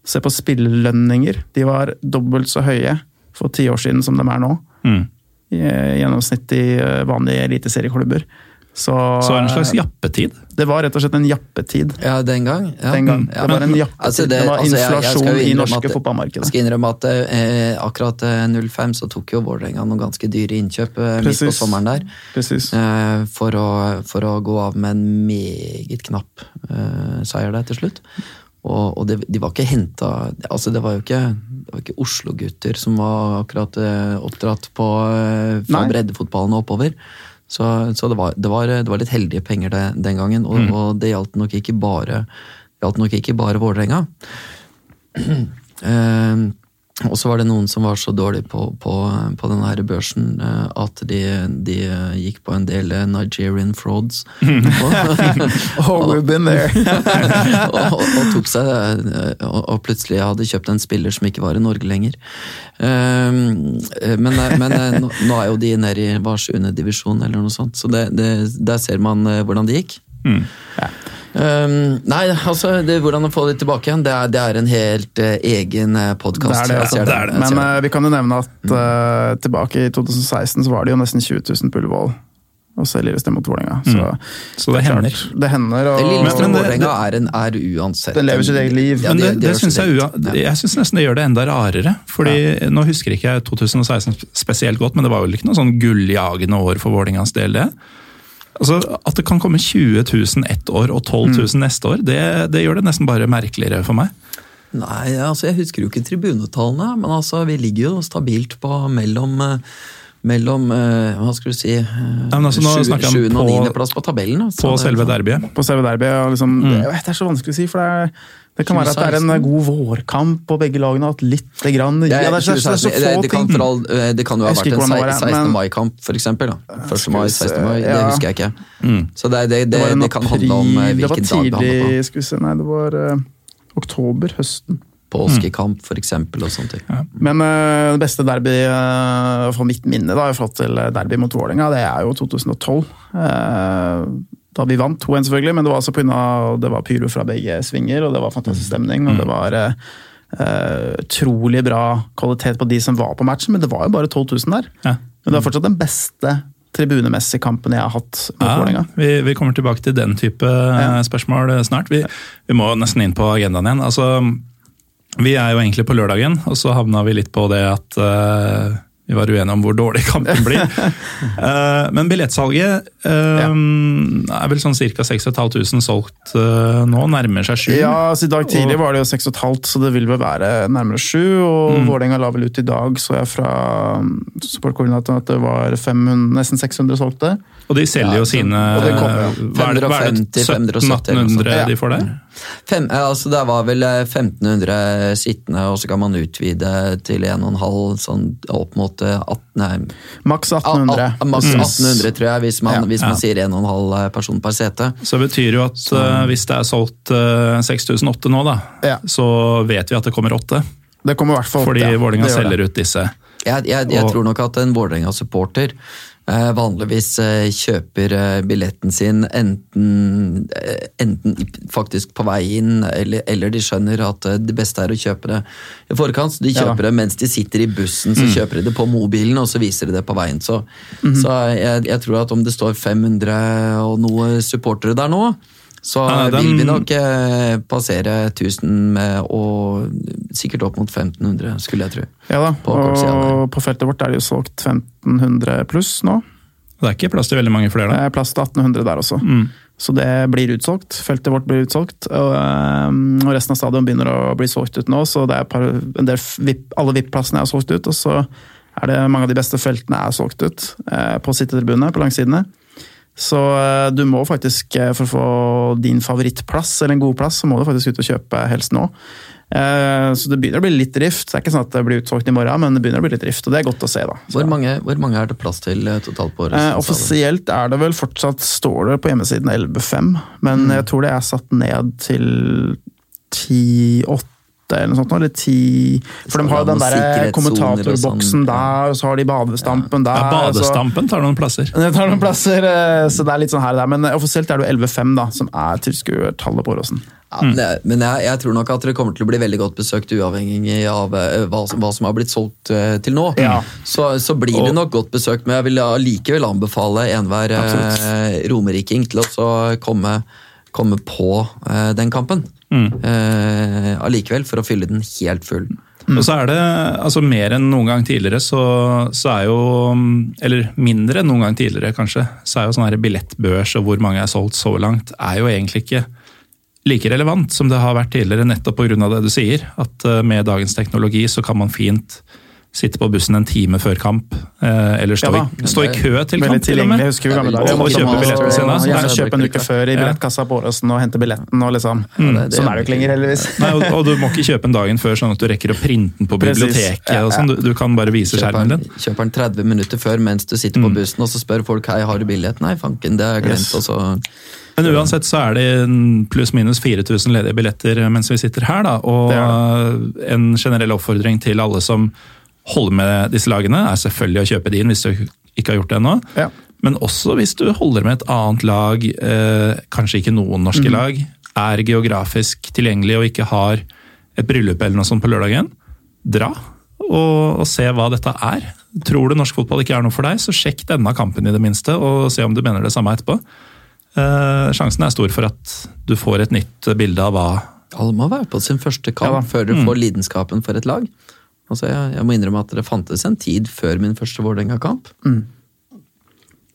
Se på spillelønninger. De var dobbelt så høye for ti år siden som de er nå. Mm. I gjennomsnitt i eh, vanlige eliteserieklubber. Så, Så en slags jappetid. det var rett og slett en jappetid Ja, den gang. Ja. den gang. Ja. Det var en jappetid. Altså, det, var altså, jeg- jeg inflasjon i norske at- Jeg skal innrømme at eh, akkurat eh, 05 så tok jo Vålerenga noen ganske dyre innkjøp eh, midt på sommeren der. Eh, for, å, for å gå av med en meget knapp eh, seier der til slutt. Og, og det, de var ikke henta altså Det var jo ikke, det var ikke Oslo-gutter som var akkurat eh, oppdratt på, eh, fra breddefotballen og oppover. Så, så det, var, det, var, det var litt heldige penger det, den gangen, og, og det gjaldt nok ikke bare gjaldt nok ikke bare Vålerenga. Eh, og så var det noen som var så dårlige på, på, på denne her børsen eh, at de, de gikk på en del eh, Nigerian frauds. Oh, we've been there. og, og, og tok seg eh, og, og plutselig hadde kjøpt en spiller som ikke var i Norge lenger. Um, men men nå, nå er jo de nede i var sjuende divisjon eller noe sånt, så det, det, der ser man hvordan det gikk. Eh, nei, altså, det, hvordan å få det tilbake igjen, det er, det er en helt uh, egen Det podkast. det, altså. det det. Men uh, vi kan jo nevne at uh, tilbake i 2016 så var det jo nesten 20 000 på Ullevål. Og så Lillestrøm mot Vålerenga. Så, Så det klart, hender. Det hender. Det Og, Lillestrøm Men- men Vålerenga er, en- er uansett Den lever sitt eget liv. Ja, Men det, det synes jeg, jeg synes nesten det gjør det enda rarere. fordi Nå husker ikke jeg 2016 spesielt godt, men det var vel ikke noe sånn gulljagende år for Vålerengas del, det. Altså, At det kan komme 20 000 ett år og 12 000 neste år, det, det gjør det nesten bare merkeligere for meg. Nei, altså jeg husker jo ikke tribunetallene, men altså vi ligger jo stabilt på mellom eh, mellom, eh, hva skal du si eh, Ja, altså, sjuende og niendeplass på tabellen. da. På selve derbyet. på selve derbyet. Liksom, det, det er så vanskelig å si, for det, er, det kan være at det er en god vårkamp, og begge lagene hatt litt grann Det, ja, det, er, så- det få det, det, kan all, eh, det kan jo ha vært en hvordan det var, 16. mai-kamp, eksempel. 1. mai, 16. mai, det husker jeg ikke. Så det, det, det, Det det kan handle om eh, Det hvilken dag det handler om. vi se, nei, det var uh, oktober, høsten. Påskekamp, for eksempel, og sånne ting. Men uh, det beste derby uh, for mitt minne da, i forhold til derby mot Vålerenga, det er jo 2012. Eh, da vi vant 2-1, selvfølgelig, men det var altså av det var pyro fra begge svinger, og det var fantastisk stemning. og det var Utrolig uh, utrolig bra kvalitet på de som var på matchen, men det var jo bare 12 000 der. Ja. Men det er fortsatt den beste tribunemessige kampen jeg har hatt Ja, vi, vi kommer tilbake til den type ja. spørsmål snart. Vi, vi må nesten inn på agendaen igjen. Altså, vi er jo egentlig på lørdagen, og så havna vi litt på det at eh, vi var uenige om hvor dårlig kampen blir. uh, men billettsalget eh, er vel sånn ca. 6500 solgt uh, nå, nærmer seg 7. Ja, altså I dag tidlig var det jo 6500, så det vil vel være nærmere 7. Og Mm. Vålerenga la vel ut i dag, så jeg fra supportkoordinatoren at det var 500, nesten 600 solgte. Og de selger jo sine og det kommer, ja. hva er det- hva er det, 550, 570 eller noe sånt. 1700-1800 de får der? Fem, altså det var vel eh, 1500 sittende, og så kan man utvide til 1,5 sånn opp mot eh, 18, nei, Maks 1800. A, a, Maks 1800, tror jeg, hvis man, Ja. hvis man Ja. sier 1,5 person per sete. Så det betyr jo at eh, hvis det er solgt uh, 6008 nå, da, Ja. så vet vi at det kommer 8. Det kommer i hvert fall Fordi ja, Vålerenga selger ut disse. Jeg, jeg, jeg Og- tror nok at en Vålerenga-supporter eh, vanligvis eh, kjøper eh, billetten sin enten, eh, enten faktisk på vei inn, eller, eller de skjønner at eh, det beste er å kjøpe det i forkant. Så de Ja. kjøper det mens de sitter i bussen, så kjøper de det på mobilen, og så viser de det på veien. Så, så jeg, jeg tror at om det står 500 og noe supportere der nå, Så Nei, den- vil vi nok eh, passere 1000 med, og sikkert opp mot 1500, skulle jeg tro. Ja da, På og på feltet vårt er det jo solgt 1500 pluss nå. Det er ikke plass til veldig mange flere Da. Det er plass til 1800 der også. Mm. Så det blir utsolgt. Feltet vårt blir utsolgt. Og, øhm, og resten av stadion begynner å bli solgt ut nå, så det er par, en del VIP, alle VIP-plassene er solgt ut. Og så er det mange av de beste feltene er solgt ut eh, på sittetribunene, på langsidene. Så eh, du må faktisk, eh, for å få din favorittplass, eller en god plass, så må du faktisk ut og kjøpe helst nå. Eh, Så det begynner å bli litt drift. Det er ikke sånn at det blir utsolgt i morgen, men det begynner å bli litt drift, og det er godt å se. da. Hvor mange, hvor mange er det plass til totalt på året? Offisielt er det vel fortsatt, står det på hjemmesiden 11.5, men jeg tror det er satt ned til 10.8 eller noe sånt. Eller ti. For de har jo den der kommentatorboksen sånn. der, og så har de badestampen der. Ja, badestampen tar noen plasser. Det tar noen plasser, eh, så det er litt sånn her og der. Men eh, offisielt er det jo 11.5 da, som er tilskuertallet på Åråsen. Ja, men jeg, jeg tror nok at det kommer til å bli veldig godt besøkt, uavhengig av eh, hva, som- hva som har blitt solgt til nå. Ja. Så, så blir det nok godt besøkt, men jeg vil allikevel anbefale enhver eh, romeriking til å komme, komme på den kampen. Eh, allikevel, for å fylle den helt full. Og så er det altså mer enn noen gang tidligere, så, så er jo Eller mindre enn noen gang tidligere, kanskje. Så er jo sånn her billettbørs og hvor mange er solgt så langt, er jo egentlig ikke like relevant som det har vært tidligere, nettopp pga. det du sier. At eh, med dagens teknologi så kan man fint sitte på bussen en time før kamp, eh, eller stå, Ja i, stå i kø til kamp, til og med. Husker vi gamle dager. Og kjøpe billetten sin. Og Gjerne kjøpe en uke før i billettkassa på Åråsen og hente billetten. og liksom. det- det- Sånn er det jo ikke lenger, heldigvis. Nei, og, og du må ikke kjøpe den dagen før, sånn at du rekker å printe den på biblioteket. Og sånn. Du, du kan bare vise skjermen din. kjøper den 30 minutter før mens du sitter på bussen, og så spør folk hei, har du billett. Nei, fanken, det har jeg glemt. Og så Men uansett så er det pluss-minus 4000 ledige billetter mens vi sitter her. Da. Og en generell oppfordring til alle som holder med disse lagene, er selvfølgelig å kjøpe de inn hvis du ikke har gjort det ennå. Ja. Men også hvis du holder med et annet lag, eh, kanskje ikke noen norske Mm. lag, er geografisk tilgjengelig og ikke har et bryllup eller noe sånt på lørdagen, dra og, og se hva dette er. Tror du norsk fotball ikke er noe for deg, så sjekk denne kampen i det minste, og se om du mener det samme etterpå. Eh, sjansen er stor for at du får et nytt bilde av hva alle må være på sin første kamp Ja før du får lidenskapen for et lag. Altså, jeg, jeg må innrømme at det fantes en tid før min første Vålerenga-kamp.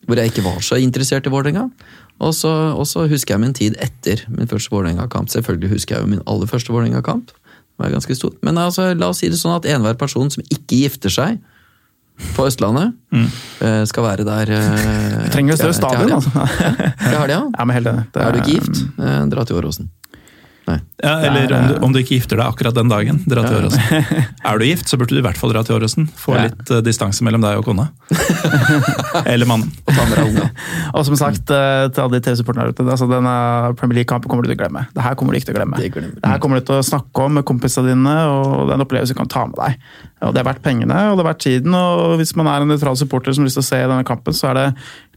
Hvor jeg ikke var så interessert i Vålerenga. Og så husker jeg min tid etter min første Vålerenga-kamp. Selvfølgelig husker jeg jo min aller første Vålerenga-kamp. Var ganske stort. Men altså, la oss si det sånn at enhver person som ikke gifter seg på Østlandet, mm. skal være der eh, trenger jo større stadion, altså. Til helga. Ja, men helt enig. Er du ikke gift, eh, dra til Åråsen. Nei. ja, Eller om du, om du ikke gifter deg akkurat den dagen, dra til Åråsen. Er du gift, så burde du i hvert fall dra til Åråsen. Få Ja. litt uh, distanse mellom deg og kona. eller mannen. Og som sagt, uh, til alle de TV-supporterne der ute, altså denne Premier League-kampen kommer du til å glemme. Det her kommer du ikke til å glemme. Det. Det her kommer du til å snakke om med kompisene dine, og det er en opplevelse du kan ta med deg. Og Det er verdt pengene, og det er verdt tiden, og hvis man er en nøytral supporter som har lyst til å se denne kampen, så er det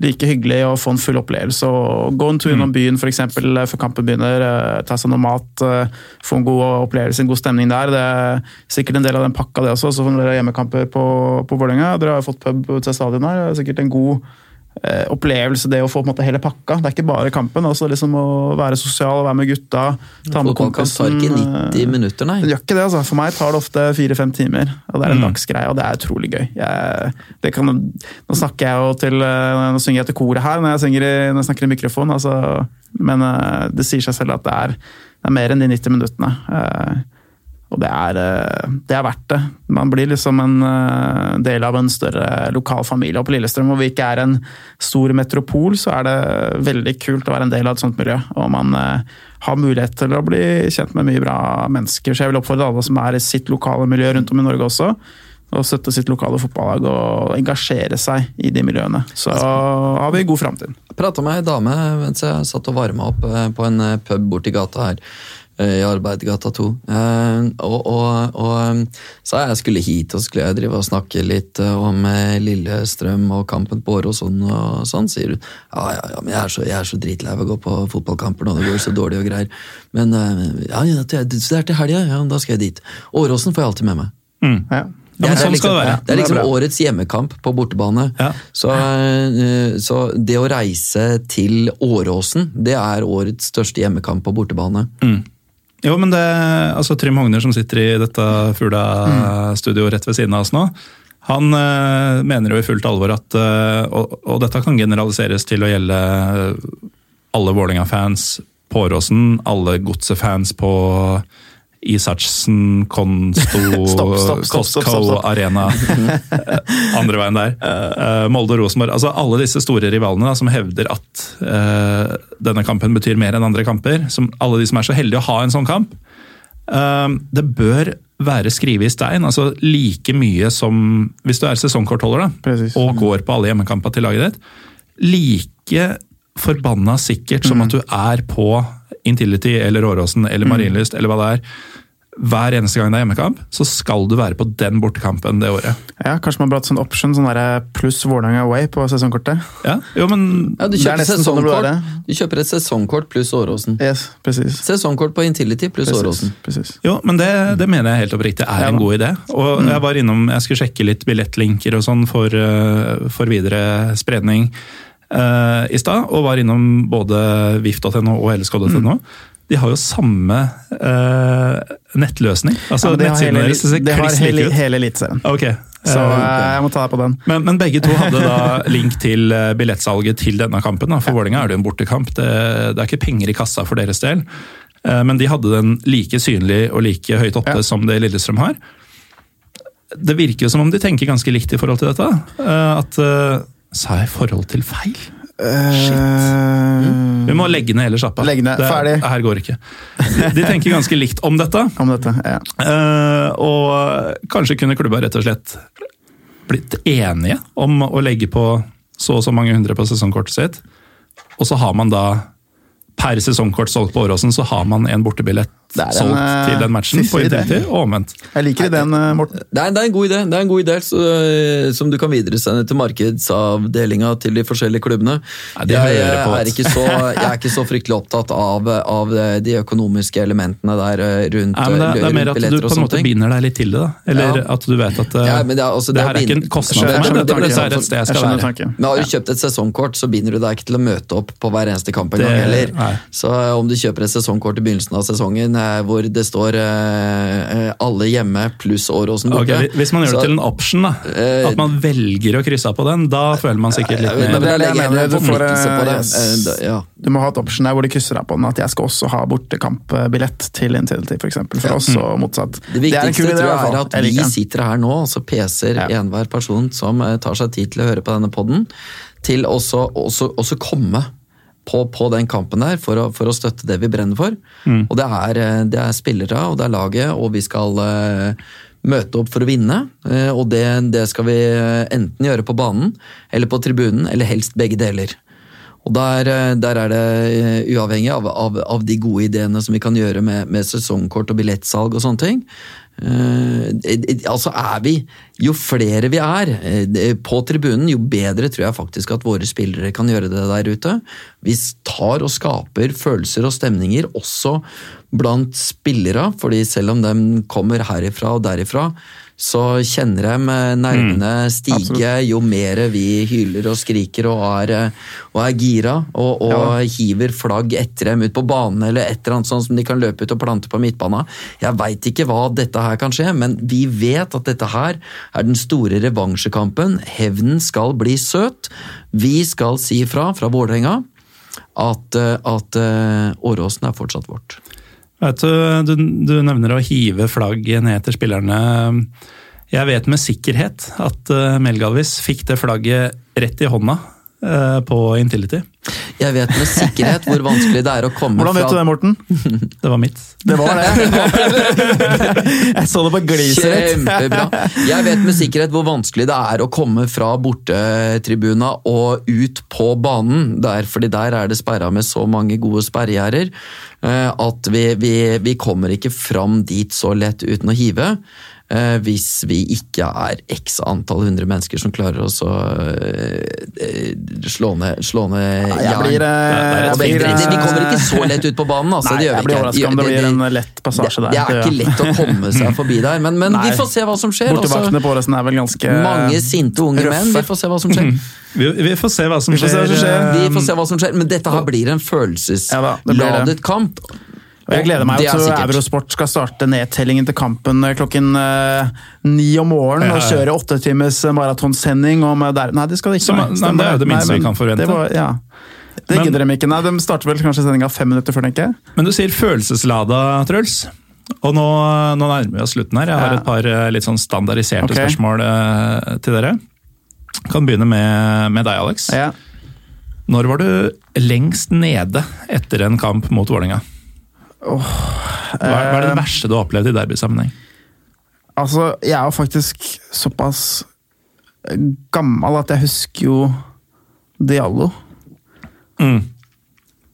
like hyggelig å få en full opplevelse. og Gå en tur innom byen for eksempel, før kampen begynner, eh, ta seg noe mat, eh, få en god opplevelse, en god stemning der. Det er sikkert en del av den pakka, det også. Så får dere hjemmekamper på, på Vålerenga. Dere har jo fått pub til stadion her. Det er sikkert en god opplevelse, det å få på en måte hele pakka. Det er ikke bare kampen. altså liksom Å være sosial, være med gutta, ta med kompisen. tar ikke 90 eh, minutter, nei. Det gjør ikke det, altså. For meg tar det ofte fire-fem timer. Og det er en Mm. dagsgreie, og det er utrolig gøy. Jeg, det kan, nå snakker jeg jo til eh, Nå synger jeg til koret her når jeg, synger i, når jeg snakker i mikrofon, altså, men eh, det sier seg selv at det er, det er mer enn de 90 minuttene. Og det er, eh, det er verdt det. Man blir liksom en eh, del av en større lokal familie. På Lillestrøm, hvor vi ikke er en stor metropol, så er det veldig kult å være en del av et sånt miljø. Og man eh, har mulighet til å bli kjent med mye bra mennesker. Så jeg vil oppfordre alle som er i sitt lokale miljø rundt om i Norge også, å støtte sitt lokale fotballag og engasjere seg i de miljøene. Så har vi god framtid. Jeg prata med ei dame mens jeg satt og varma opp på en pub borti gata her. Eh, I Arbeidergata 2. Eh, Og, og, og eh, sa jeg skulle hit og skulle jeg drive og snakke litt om Lillestrøm og kampen på Åråsen og sånn, sier hun. Ja, ja, ja, men jeg er så, jeg er så dritlei av å gå på fotballkamper nå, det går så dårlig og greier. Men ja, ja, det er- til helga, ja, da skal jeg dit. Åråsen får jeg alltid med meg. Ja. Ja, men sånn skal det være. Det er liksom Det er årets hjemmekamp på bortebane. Ja. Så, så det å reise til Åråsen, det er årets største hjemmekamp på bortebane. Jo, men det, altså Trym Hogner som sitter i dette Fugla-studioet rett ved siden av oss nå, han øh, mener jo i fullt alvor at øh, og, og dette kan generaliseres til å gjelde alle Vålerenga-fans på Åråsen, alle Godset-fans på Isaksen, Konsto, Stopp, stopp, stopp, stopp, Costco. Arena, andre veien der. Eh, Molde og Rosenborg. altså Alle disse store rivalene da, som hevder at uh, denne kampen betyr mer enn andre kamper. Som, alle de som er så heldige å ha en sånn kamp. Uh, det bør være skrevet i stein. altså Like mye som hvis du er sesongkortholder da, Precis. og går på alle hjemmekamper til laget ditt. Like forbanna sikkert som at du er på Intility eller Åråsen eller Marienlyst eller hva det er. Hver eneste gang det er hjemmekamp, så skal du være på den bortekampen det året. Ja, Kanskje man burde hatt sånn option, sånn der pluss Vålerenga away på sesongkortet. Ja, jo, men Ja, du Det er kjøper, sånn det sesongkort, du kjøper et sesongkort pluss Åråsen. Yes, precis. Sesongkort på Intility pluss Åråsen. Jo, men det, det mener jeg helt oppriktig er Ja, en god idé. Og jeg var innom, jeg skulle sjekke litt billettlinker og sånn for, eh, for videre spredning eh, i stad, og var innom både vif.no og lsk.no. De har jo samme uh, nettløsning. Altså, Ja, det har hele, deres det har hele, hele Eliteserien. Okay. Så eh, jeg må ta deg på den. men, men begge to hadde da link til billettsalget til denne kampen. Da. For Vålerenga er det en bortekamp. Det, det er ikke penger i kassa for deres del. Men de hadde den like synlig og like høyt oppe Ja. som det Lillestrøm har. Det virker jo som om de tenker ganske likt i forhold til dette. At Sa jeg forhold til feil? Eh, Vi må legge ned hele sjappa. Legge ned. Det- Ferdig. Det her går ikke. De, tenker ganske likt om dette. Om dette, ja. Eh, og kanskje kunne klubba rett og slett blitt enige om å legge på så og så mange hundre på sesongkortet sitt. Og så har man da per sesongkort solgt på Åråsen, så har man en bortebillett en, solgt eh, til den matchen på. Intility, og omvendt. Jeg liker ideen, eh, Morten. Det er, det er en god idé, det er en god idé så, som du kan videresende til markedsavdelinga til de forskjellige klubbene. Nei, jeg, jeg, er ikke så, jeg er ikke så fryktelig opptatt av, av de økonomiske elementene der eh, rundt, Nei, det, det er mer at du på en måte ting. binder deg litt til det. da. Eller Ja. at du vet at eh, Ja, men det er- altså, det det her er ikke en kostnad for meg, dette, er et sted jeg skal være. Men har du kjøpt et sesongkort, så binder du deg ikke til å møte opp på hver eneste kamp en gang heller. Så eh, om du kjøper et sesongkort i begynnelsen av sesongen eh, hvor det står eh, eh, alle hjemme pluss Åråsen borte. Okay, hvis man gjør så- det til en option, da, Eh, at man velger å krysse av på den, da føler man sikkert litt mer det er jeg mener, du får, yes. Eh, må ha et option der hvor de krysser deg på den, at jeg skal også ha bortekampbillett til Intility, f.eks. For, eksempel, for oss, og motsatt. Det er viktigste det er, tror jeg er at vi sitter her nå, og så peser Ja. enhver person som eh, tar seg tid til å høre på denne podden, til også, også, også komme på, på den kampen der for å, for å støtte det vi brenner for. Mm. Og det er, eh, det er spillere, og det er laget, og vi skal uh, møte opp for å vinne. Uh, og det, det skal vi enten gjøre på banen eller på tribunen, eller helst begge deler. Og der, der er det uavhengig av, av, av de gode ideene som vi kan gjøre med, med sesongkort og billettsalg og sånne ting. Eh, altså er vi, Jo flere vi er eh, på tribunen, jo bedre tror jeg faktisk at våre spillere kan gjøre det der ute. Vi tar og skaper følelser og stemninger også blant spillere, fordi selv om de kommer herifra og derifra, så kjenner de eh, nervene stige jo mer vi hyler og skriker og er, eh, og er gira og, og hiver flagg etter dem ut på banen eller et eller annet sånt som de kan løpe ut og plante på midtbana. Jeg veit ikke hva dette her kan skje, men vi vet at dette her er den store revansjekampen. Hevnen skal bli søt. Vi skal si fra fra Vålerenga at, eh, at eh, Åråsen er fortsatt vårt. Du, du, du nevner å hive flagget ned til spillerne. Jeg vet med sikkerhet at eh, Melgalvis fikk det flagget rett i hånda på Intility. Jeg vet med sikkerhet hvor vanskelig det er å komme Hvordan vet du det, Morten? Det var mitt. Det var det. jeg så det på gliset ditt. Kjempebra. Jeg vet med sikkerhet hvor vanskelig det er å komme fra bortetribuna og ut på banen. Der, fordi der er det sperra med så mange gode sperregjerder eh, at vi, vi, vi kommer ikke fram dit så lett uten å hive. Eh, hvis vi ikke er x antall hundre mennesker som klarer oss å eh, eh, slå ned, slå ned Jeg blir, eh, jeg blir, det- Vi kommer ikke så lett ut på banen, altså. Nei, det gjør jeg vi blir ikke. overrasket om det blir en lett det, passasje der. det er ikke lett å komme seg forbi der, men, men Nei. vi får se hva som skjer. Bortevaktene Altså, på Åråsen er vel ganske mange sinte unge røffe. menn. Vi får se hva som skjer. Vi, vi får se hva som skjer. Vi får se hva som skjer, men dette her blir en Ja blir følelsesladet det. kamp. Og jeg gleder meg til. Eurosport skal starte nedtellingen til kampen eh, klokken eh, ni om morgenen Ja, og kjøre åtte times maratonsending om eh, der Nei, det skal det ikke Som- være. nei, det er jo det minste Nei, vi kan forvente. Det, var, ja. det Men- gidder de ikke. Nei, De starter vel kanskje sendinga fem minutter før, tenker jeg. Men du sier følelseslada, Truls. Og nå, nå nærmer vi oss slutten her. Jeg har Ja. et par eh, litt sånn standardiserte okay. spørsmål eh, til dere. Kan begynne med, med deg, Alex. Ja. Når var du lengst nede etter en kamp mot Vålerenga? Hva, hva er det eh, verste du har opplevd i derbysammenheng? Altså, jeg er jo faktisk såpass gammel at jeg husker jo Diallo. Mm.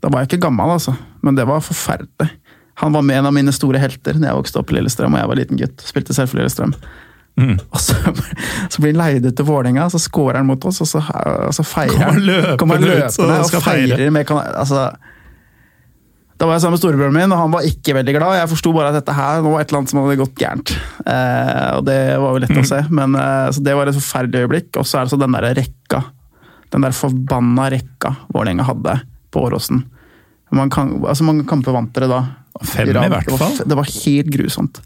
Da var jeg ikke gammel, altså, men det var forferdelig. Han var med en av mine store helter da jeg vokste opp i Lillestrøm og jeg var liten gutt. Spilte selv for Lillestrøm. Mm. Og så, så blir han leid ut til Vålerenga, så scorer han mot oss, og så, og så feirer Kommer han. løpende Kommer ut, løpende og og feire. feirer med altså, Da var jeg sammen med storebroren min, og han var ikke veldig glad. Jeg forsto bare at dette her nå var et eller annet som hadde gått gærent. Eh, og det var jo lett Mm. å se, men eh, så det var et forferdelig øyeblikk. Og så er det så den der rekka. Den der forbanna rekka Vålerenga hadde på Åråsen. Man kan, altså mange kamper vant dere da. Fem i hvert Det var- fall. Det var helt grusomt.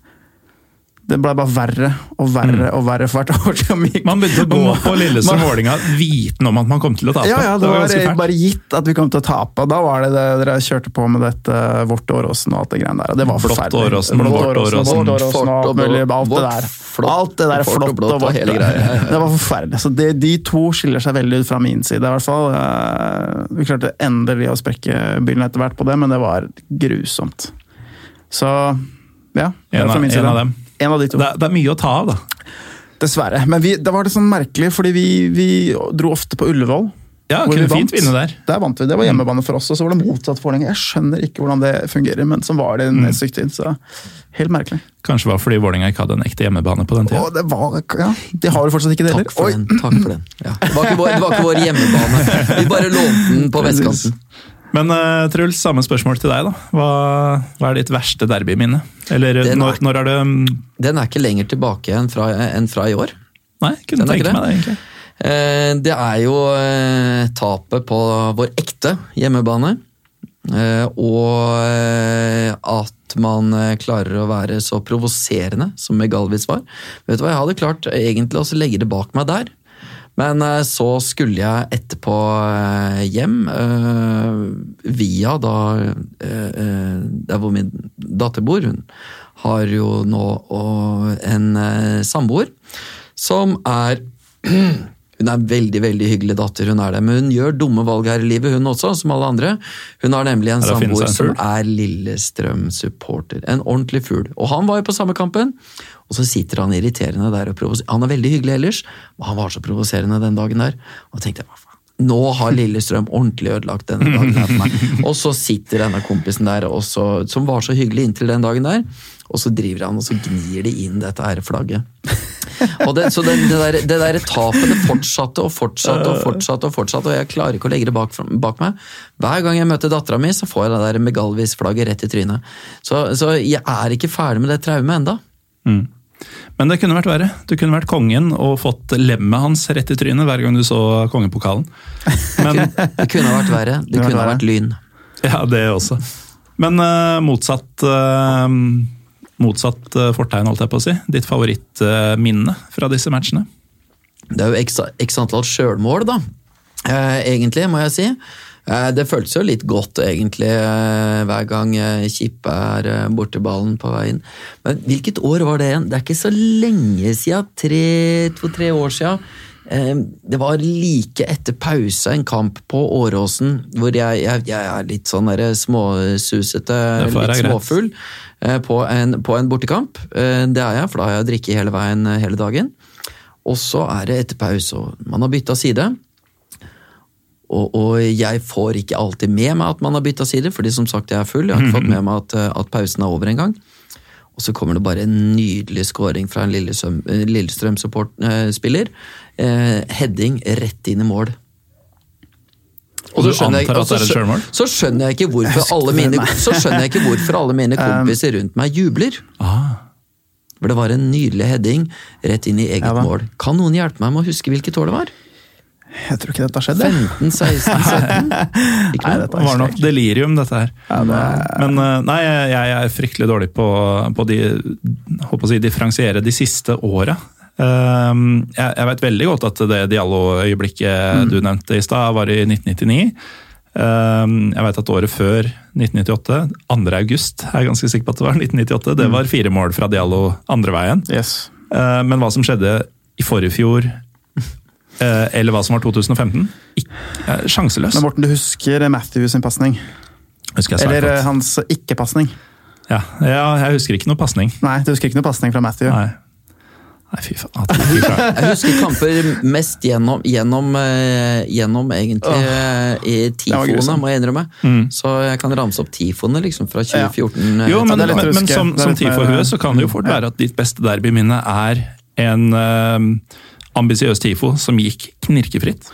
Det ble bare verre og verre og verre for hvert år som gikk. Mm. Man begynte å gå man, på man- Lillestrøm-Vålerenga viten om at man kom til å tape. Ja, ja, det var var fælt. bare gitt at vi kom til å tape. Da var det det dere kjørte på med dette Vårt Åråsen og alt det greiene der. og Det var forferdelig. Blått Åråsen. Vårt Åråsen Fort og og alt mulig. Alt det der. Alt det der flott blått og vårt. Det var forferdelig. Så de, de to skiller seg veldig ut fra min side, i hvert fall. Eh, Vi klarte endelig å sprekke bilen etter hvert på det, men det var grusomt. Så ja. det er fra min side. en av dem. En av de to. Det, det er mye å ta av, da. Dessverre. Men vi, det var det sånn merkelig, fordi vi, vi dro ofte på Ullevål. Ja, kunne vi fint vinne der. Der vant vi. Det var hjemmebane for oss, og så var det motsatt for lenge. Jeg skjønner ikke hvordan det fungerer, men sånn var det Mm. en mm. stykke. Så helt merkelig. Kanskje det var fordi Vålerenga ikke hadde en ekte hjemmebane på den tida. Det var Ja, de har jo fortsatt ikke det heller. Takk for Oi! den. takk for den. Ja. Det, var ikke vår, det var ikke vår hjemmebane. Vi bare lånte den på vestkanten. Men uh, Truls, samme spørsmål til deg. da. Hva, hva er ditt verste derbyminne? Eller Den er- når, når er det um... Den er ikke lenger tilbake enn fra, enn fra i år. Nei, kunne Den tenke meg det, egentlig. Eh, Det er jo eh, tapet på vår ekte hjemmebane. Eh, Og eh, at man eh, klarer å være så provoserende som Megalvis var. Vet du hva, Jeg hadde klart egentlig også legge det bak meg der. Men eh, så skulle jeg etterpå eh, hjem, eh, via da Der hvor min datter bor. Hun har jo nå en samboer som er Hun er en veldig veldig hyggelig datter, hun er det, men hun gjør dumme valg her i livet, hun også, som alle andre. Hun har nemlig en Er samboer som er Lillestrøm-supporter. En ordentlig fugl. Og han var jo på samme kampen, og så sitter han irriterende der og provoserer. Han er veldig hyggelig ellers, men han var så provoserende den dagen der. Og tenkte jeg, hva faen. Nå har Lillestrøm ordentlig ødelagt denne dagen her for meg. Og så sitter denne kompisen der, også, som var så hyggelig inntil den dagen der, og så driver han og så gnir de inn dette æreflagget. Og det, så det, det, der, det der tapet det fortsatte og fortsatte og fortsatte, og fortsatte, og jeg klarer ikke å legge det bak, bak meg. Hver gang jeg møter dattera mi, så får jeg det der Megalvis-flagget rett i trynet. Så, så jeg er ikke ferdig med det traumet enda. Men det kunne vært verre. Du kunne vært kongen og fått lemmet hans rett i trynet hver gang du så kongepokalen. Men Det kunne vært verre. Det kunne vært kunne verre. vært lyn. Ja, det også. Men uh, motsatt uh, Motsatt uh, fortegn, holdt jeg på å si. Ditt favorittminne fra disse matchene? Det er jo x, x antall sjølmål, da. Egentlig, må jeg si. Eh, det føltes jo litt godt, egentlig, eh, hver gang eh, Kippe er borti ballen på veien. Men hvilket år var det igjen? Det er ikke så lenge siden. Tre, to-tre år siden. Det var like etter pause en kamp på Åråsen, hvor jeg, jeg, jeg er litt sånn der småsusete, litt småfull, på en, på en bortekamp. Det er jeg, for da har jeg drikket hele veien hele dagen. Og så er det etter pause, og man har bytta side. Og, og jeg får ikke alltid med meg at man har bytta side, fordi som sagt jeg er full. Jeg har ikke fått med meg at, eh, at pausen er over engang. Og så kommer det bare en nydelig scoring fra en eh, Lillestrøm-spiller. Eh, heading rett inn i mål. Og så skjønner jeg- så det er et skjø- selvmål? Så skjønner jeg ikke hvorfor alle mine, så skjønner jeg ikke hvorfor alle mine kompiser rundt meg jubler. Ah. For det var en nydelig heading rett inn i eget mål. Kan noen hjelpe meg med å huske hvilket år det var? Jeg tror ikke dette har skjedd. 15, 16, 17? Ikke Nei, Det var nok delirium, dette her. Men eh, nei, jeg er fryktelig dårlig på, på de, håper å si, differensiere de siste åra. Um, jeg vet veldig godt at det Diallo-øyeblikket du nevnte i stad, var i 1999. Um, jeg vet at året før 1998, 2. august, er jeg ganske sikker på at det var 1998, det var fire mål fra Diallo andre veien. Yes. Uh, men hva som skjedde i forrige fjor, eller hva som var 2015, uh, sjanseløs. Men Morten, du husker Matthew sin pasning? Eller godt. eh, hans ikke-pasning? Ja, ja, jeg husker ikke noe pasning. Nei, du husker ikke noe pasning fra Matthew? Nei. Nei, fy faen. Jeg husker kamper mest gjennom, gjennom, eh, gjennom egentlig oh, i tifoene, må jeg innrømme. Så jeg kan ramse opp tifoene liksom, fra 2014. Ja. Jo, men, men, men som, som TIFO-hue så kan det jo fort være at ditt beste derbyminne er en uh, ambisiøs TIFO som gikk knirkefritt.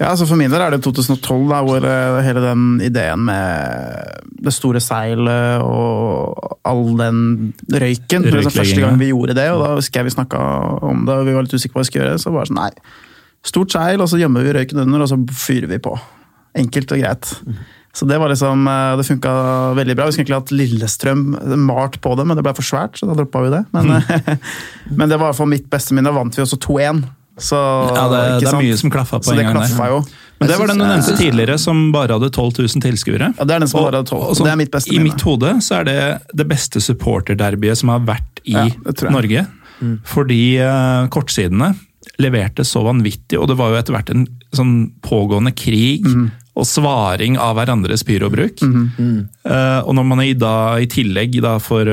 Ja, altså For min del er det 2012, da, hvor eh, hele den ideen med det store seilet og all den røyken Det var Første gang vi gjorde det, og da husker jeg vi snakka om det, og vi var litt usikre på hva vi skulle gjøre. Så var det sånn, nei, stort seil, og så gjemmer vi røyken under, og så fyrer vi på. Enkelt og greit. Så det var liksom, eh, det funka veldig bra. Vi skulle egentlig hatt Lillestrøm malt på det, men det ble for svært, så da droppa vi det. Men, mm. men det var i hvert fall mitt beste minne. Da vant vi også 2-1. Så, Ja, det, det er mye som klaffa på Så en gang der. jo. Men det var den du nevnte tidligere, som bare hadde 12 000 tilskuere. Ja, det er den som Og- bare hadde 12. og sånn, Det er mitt beste I minne. mitt hode så er det det beste supporterderbyet som har vært i Ja, Norge. Mm. Fordi uh, kortsidene leverte så vanvittig, og det var jo etter hvert en sånn pågående krig Mhm. Og svaring av hverandres pyrobruk. Eh, og når man i, da, i tillegg, da, for,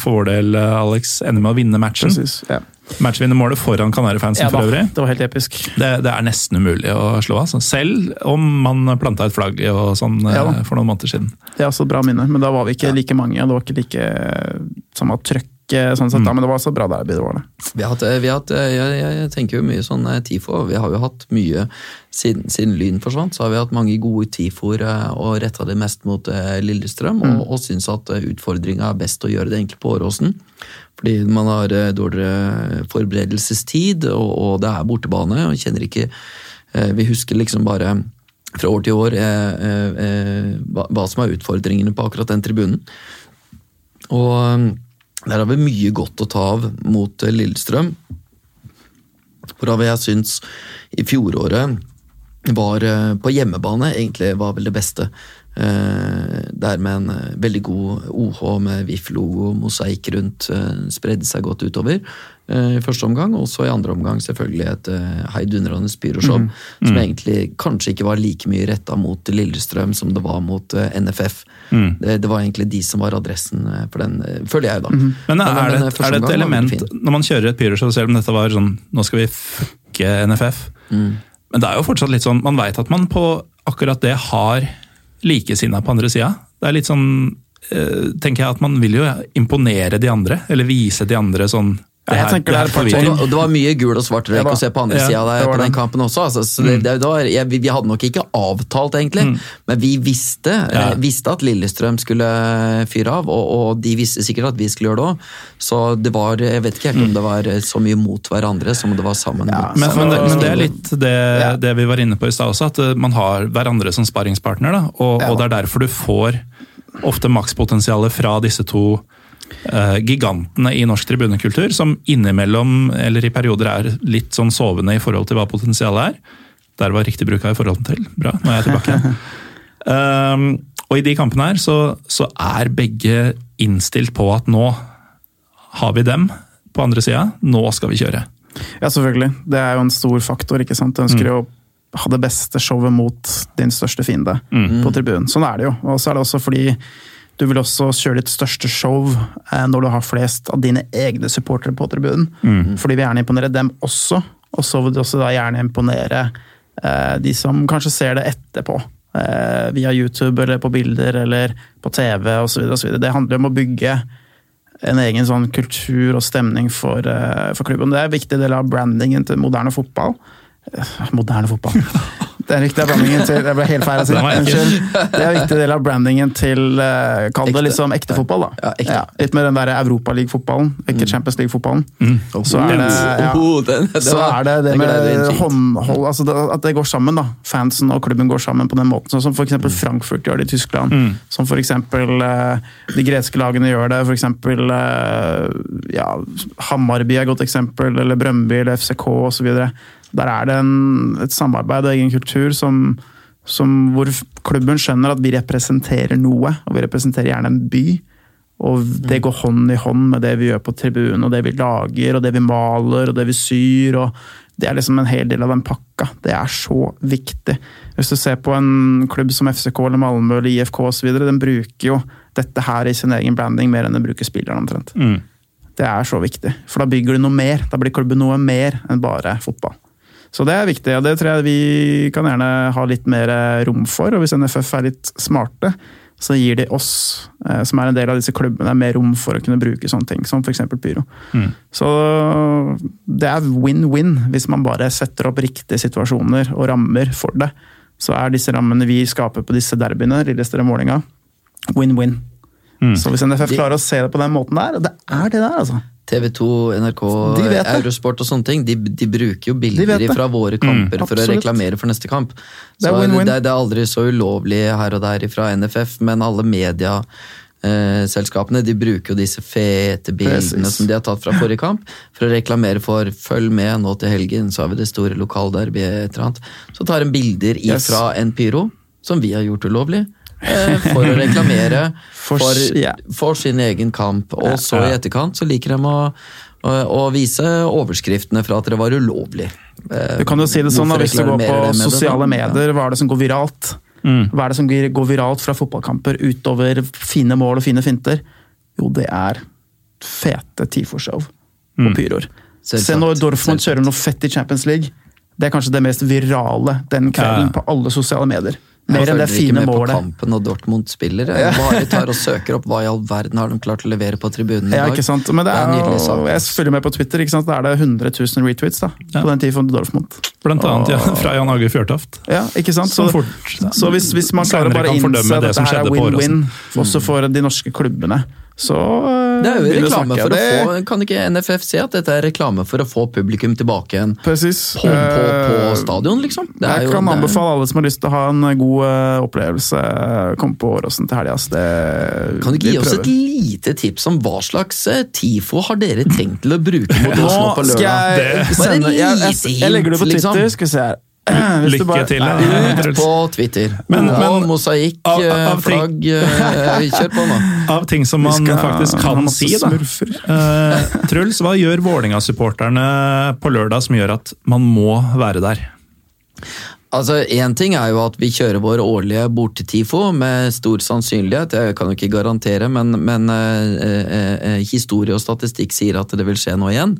for vår del, Alex, ender med å vinne matchen Precis, ja. Matchvinnermålet foran Kanarifansen Ja, for øvrig. det var helt episk. Det, det er nesten umulig å slå av. altså. Selv om man planta et flagg og sånn eh, Ja for noen måneder siden. Det er også et bra minne, men da var vi ikke like mange. og Det var ikke like eh, samme trøkk, eh, sånn sett, da, men det var så bra der det var det. Vi har hatt, vi har hatt jeg, jeg, jeg tenker jo mye sånn eh, TIFO. Vi har jo hatt mye siden, siden Lyn forsvant, så har vi hatt mange gode TIFO-er eh, og retta det mest mot Lillestrøm. Lillestrøm, og, og syns at eh, utfordringa er best å gjøre det egentlig på Åråsen. Fordi man har eh, dårligere forberedelsestid, og, og det er bortebane, og kjenner ikke eh, Vi husker liksom bare fra år til år eh, eh, eh, hva, hva som er utfordringene på akkurat den tribunen. Og der har vi mye godt å ta av mot eh, Lillestrøm. Hvorav jeg syns i fjoråret var eh, på hjemmebane egentlig var vel det beste. Eh, Der med en eh, veldig god OH med VIF-logo, mosaikk rundt, eh, spredde seg godt utover i første omgang. Og så i andre omgang selvfølgelig et eh, heidundrende pyroshow, som egentlig kanskje ikke var like mye retta mot Lillestrøm som det var mot NFF. Det, det var egentlig de som var adressen for den, føler jeg, da. Men er det, eh, et, er det et element når man kjører et pyroshow, selv om dette var sånn Nå skal vi fucke NFF. Mm. Men det er jo fortsatt litt sånn Man veit at man på akkurat det har likesinna på andre sida. Det er litt sånn eh, Tenker jeg at man vil jo imponere de andre, eller vise de andre sånn Ja, jeg her- tenker det er her får vi. Og det var mye gul og svart røyk å se på andre ja, sida det på den kampen også. Altså, så det, det, det var, jeg, vi, vi hadde nok ikke avtalt, egentlig, men vi visste, Mm. Ja. visste at Lillestrøm skulle fyre av, og, og de visste sikkert at vi skulle gjøre det òg. Så det var Jeg vet ikke helt om det var så mye mot hverandre som det var sammen. Ja, Men, men, det, men det er litt det, Ja. det vi var inne på i stad også, at eh, man har hverandre som sparringspartner. Da, og, Ja. og det er derfor du får ofte makspotensialet fra disse to gigantene i norsk tribunekultur, som innimellom, eller i perioder, er litt sånn sovende i forhold til hva potensialet er. Der var riktig bruk av i forhold til. Bra, nå er jeg tilbake. Um, og i de kampene her så, så er begge innstilt på at nå har vi dem på andre sida, nå skal vi kjøre. Ja, selvfølgelig. Det er jo en stor faktor. ikke sant? Du ønsker Mm. å ha det beste showet mot din største fiende Mm. på tribunen. Sånn er det jo. Og så er det også fordi du vil også kjøre ditt største show eh, når du har flest av dine egne supportere på tribunen. Mm. Fordi vi gjerne imponere dem også, og så vil du også da gjerne imponere eh, de som kanskje ser det etterpå. Eh, via YouTube eller på bilder eller på TV osv. Det handler om å bygge en egen sånn kultur og stemning for, eh, for klubben. Det er en viktig del av brandingen til moderne fotball. Eh, Moderne fotball. Det er riktig brandingen til Det ble helt feil å si. Den var ekkel. Unnskyld. Det er en viktig del av brandingen til eh, Kall det liksom ekte fotball, da. Ja, ekte. litt med den der Europaliga-fotballen, ikke Champions League-fotballen. Så er det ja. Det Så er det det med håndhold, altså at det går sammen. da. Fansen og klubben går sammen på den måten. Sånn som f.eks. Mm. Frankfurt gjør det i Tyskland. Som f.eks. Eh, de greske lagene gjør det. F.eks. Eh, ja, Hammarby er et godt eksempel, eller Brøndby eller FCK osv. Der er det en, et samarbeid og egen kultur som, som hvor klubben skjønner at vi representerer noe, og vi representerer gjerne en by. Og det går hånd i hånd med det vi gjør på tribunen, og det vi lager, og det vi maler, og det vi syr. og Det er liksom en hel del av den pakka. Det er så viktig. Hvis du ser på en klubb som FCK eller Malmö eller IFK osv., den bruker jo dette her i sin egen branding mer enn den bruker spilleren omtrent. Mm. Det er så viktig, for da bygger du noe mer. Da blir klubben noe mer enn bare fotball. Så det er viktig, og det tror jeg vi kan gjerne ha litt mer rom for. Og hvis NFF er litt smarte, så gir de oss, eh, som er en del av disse klubbene, mer rom for å kunne bruke sånne ting, som f.eks. pyro. Så det er win-win hvis man bare setter opp riktige situasjoner og rammer for det. Så er disse rammene vi skaper på disse derbyene, Lillestrøm-Vålerenga, win-win. Så hvis NFF klarer å se det på den måten der, og det er det der, altså. TV 2, NRK, De. Eurosport og sånne ting, de, de bruker jo bilder fra våre kamper for å reklamere for neste kamp. Det er win-win. det, det er aldri så ulovlig her og der fra NFF, men alle medieselskapene de bruker jo disse fete bildene Precis. som de har tatt fra forrige kamp, for å reklamere for 'følg med nå til helgen', så har vi det store lokalderbyet et eller annet. Så tar en bilder Yes. ifra en pyro, som vi har gjort ulovlig. Eh, For å reklamere For- for, sin egen kamp. Og så i etterkant så liker de å, å, å vise overskriftene fra at det var ulovlig. Eh, Du kan jo si det sånn, da, hvis du går på det med det, sosiale da? medier, hva er det som går viralt? Hva er det som går viralt fra fotballkamper utover fine mål og fine finter? Jo, det er fete TIFO-show og pyroer. Se når Dorfmund kjører noe fett i Champions League. Det er kanskje det mest virale den kvelden Ja. på alle sosiale medier. Jeg Mer enn det følger ikke fine med på kampen når Dortmund spiller. Jeg bare tar og søker opp hva i all verden har de klart å levere på tribunen i Ja, dag. ikke sant? Men det Det er er, en sak. jeg følger med på Twitter, ikke sant? da er det 100 000 retweets da, Ja. på den for Dortmund. Blant annet ja, fra Jan Hage Fjørtoft. Ja, ikke sant? Så, fort- så hvis, hvis man klarer å bare innse at det dette her er win-win også for de norske klubbene, så eh, Det er jo reklame for å få Kan ikke NFF si at dette er reklame for å få publikum tilbake igjen på, på, på Eh, stadion, liksom? Det Jeg jo- kan anbefale alle som har lyst til å ha en god eh, opplevelse, komme på Åråsen til helga. Kan du ikke gi oss et lite tips om hva slags TIFO har dere tenkt til å bruke mot oss nå på Nå skal jeg sende jeg, jeg, jeg legger det på Twitter, liksom. skal vi se her. Hvis du Lykke bare- til. Nei, ja. Ut på Twitter. Men- men- mosaikk, Av- eh, av ting- flagg eh, Kjør på nå. Av ting som man skal faktisk kan si, da. Eh, Truls, hva gjør Vålerenga-supporterne på lørdag som gjør at man må være der? Altså, Én ting er jo at vi kjører vår årlige bortetifo med stor sannsynlighet. Jeg kan jo ikke garantere, men, men uh, uh, historie og statistikk sier at det vil skje nå igjen.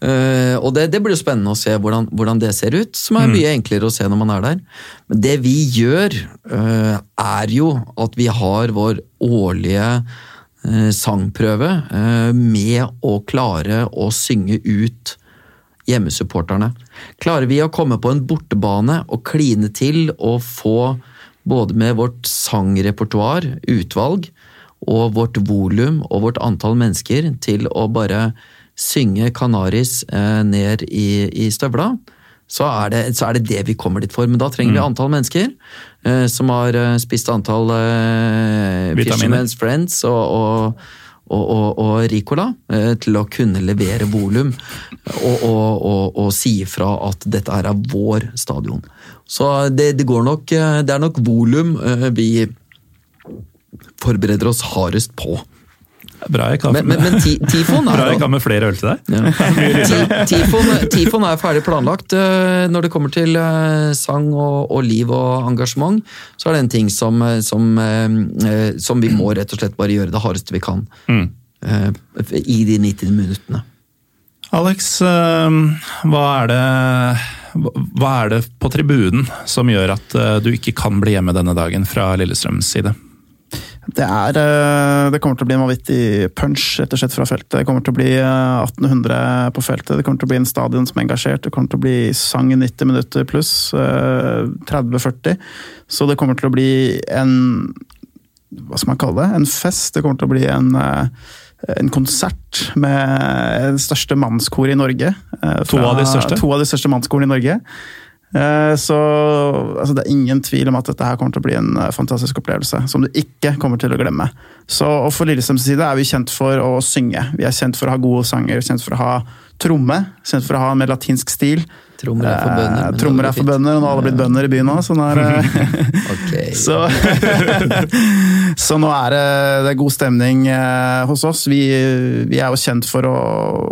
Eh, og det, det blir jo spennende å se hvordan, hvordan det ser ut, som er mye enklere å se når man er der. Men det vi gjør, uh, er jo at vi har vår årlige uh, sangprøve med å klare å synge ut hjemmesupporterne. Klarer vi å komme på en bortebane og kline til og få både med vårt sangrepertoar, utvalg, og vårt volum og vårt antall mennesker til å bare synge Canaris eh, ned i, i støvla, så er, det, så er det det vi kommer dit for. Men da trenger vi antall mennesker eh, som har eh, spist antall eh. Fisherman's Friends og, og og, og, Ricola eh, til å kunne levere volum og, og, og, og si ifra at dette her er vår stadion. Så det, det går nok eh, Det er nok volum vi forbereder oss hardest på. Bra jeg kan, Men, men, men ti, Tifon Bra er jeg kan med flere øl til deg. ja. Ti- Tifon, tifon er ferdig planlagt. Eh, Når det kommer til eh, sang og, og liv og engasjement, så er det en ting som, eh, som, som vi må rett og slett bare gjøre det hardeste vi kan. Mm. I de 90 minuttene. Alex, hva er det hva er det på tribunen som gjør at du ikke kan bli hjemme denne dagen fra Lillestrøms side? Det, er, eh, det kommer til å bli en vanvittig punch rett og slett fra feltet. Det kommer til å bli eh, 1800 på feltet. Det kommer til å bli en stadion som er engasjert. Det kommer til å bli sang i 90 minutter pluss. eh, 30-40. Så det kommer til å bli en Hva skal man kalle det? En fest. Det kommer til å bli en eh, en konsert med det største mannskoret i Norge. Fra, To av de største? To av de største mannskorene i Norge. Eh, Så altså, det er ingen tvil om at dette her kommer til å bli en eh, fantastisk opplevelse, som du ikke kommer til å glemme. Så og For Lillestrøms side er vi kjent for å synge. Vi er kjent for å ha gode sanger, er kjent for å ha tromme, kjent for å ha en mer latinsk stil. Trommer er for bønder. Eh, Trommer er for bønder, og nå har alle blitt bønder i byen òg, så så, så nå er det, det er god stemning hos oss. Vi, vi er jo kjent for å,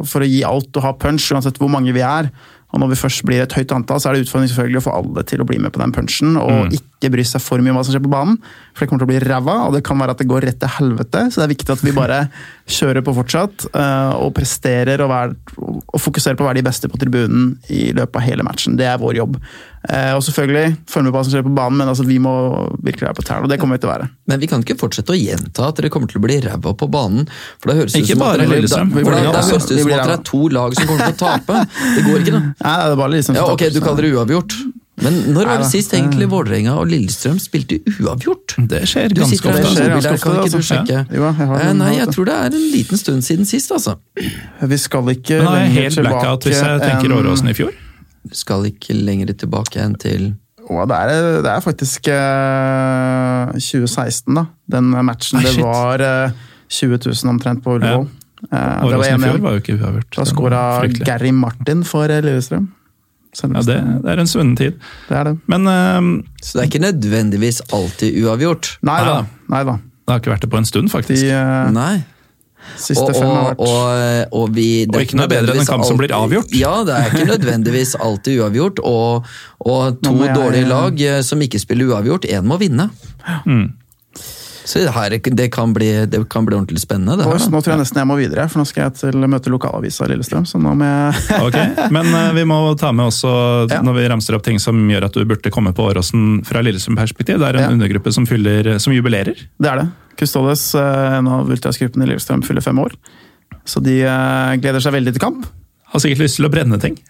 for å gi alt og ha punch, uansett hvor mange vi er. Og når vi først blir et høyt antall, så er det utfordring selvfølgelig å få alle til å bli med på den punchen, og ikke bry seg for mye om hva som skjer på banen. For det kommer til å bli ræva, og det kan være at det går rett til helvete. Så det er viktig at vi bare kjører på fortsatt, eh, og presterer og, vær, og fokuserer på å være de beste på tribunen i løpet av hele matchen. Det er vår jobb. Eh, Og selvfølgelig følg med på hva som skjer på banen, men altså, vi må virkelig være på tærne, og det kommer vi til å være. Men vi kan ikke fortsette å gjenta at dere kommer til å bli ræva på banen. For da høres det ut som at dere- Da, blir da, da høres det ut som at det er to lag som kommer til å tape. Det går ikke, da. Nei, det er bare liksom Ja, ok, du kaller det uavgjort. Men når var det sist egentlig Vålerenga og Lillestrøm spilte uavgjort? Det skjer ganske ofte. Det skjer ganske der, kan ikke du altså. sjekke? Jeg Eh, Nei, jeg tror det er en liten stund siden sist, altså. Vi skal ikke Men er jeg helt blackout hvis jeg tenker enn- Åråsen i fjor. Skal ikke lenger tilbake enn til Å, det, er, det er faktisk eh, 2016, da. Den matchen Nei, det var eh, 20 000 omtrent på Ullevål. Eh, det var 1-1. fjor var jo ikke uavgjort. Da Det skåra. Gary Martin for eh, Lillestrøm. Ja, det, det er en svunnen tid. det er det. Men uh, Så det er ikke nødvendigvis alltid uavgjort. Nei da. Nei da. det har ikke vært det på en stund, De faktisk. eh, Nei. Siste Og, fem har vært og, og vi det Og ikke noe bedre enn en kamp som blir avgjort. Ja, det er ikke nødvendigvis alltid uavgjort. Og, og to jeg- dårlige lag eh, som ikke spiller uavgjort, én må vinne. Mm. Så det, her, det, kan bli, det kan bli ordentlig spennende. Her, nå tror jeg nesten jeg må videre, for nå skal jeg til møte lokalavisa i Lillestrøm. Så nå må jeg Ok, Men eh, vi må ta med også, Ja. når vi ramser opp ting som gjør at du burde komme på Åråsen fra Lillestrøm-perspektiv. Det er en Ja. undergruppe som, fyller, som jubilerer. Det er det. Custodes, eh, en av ultrasgruppene i Lillestrøm, fyller fem år. Så de eh, gleder seg veldig til kamp. Har sikkert lyst til å brenne ting.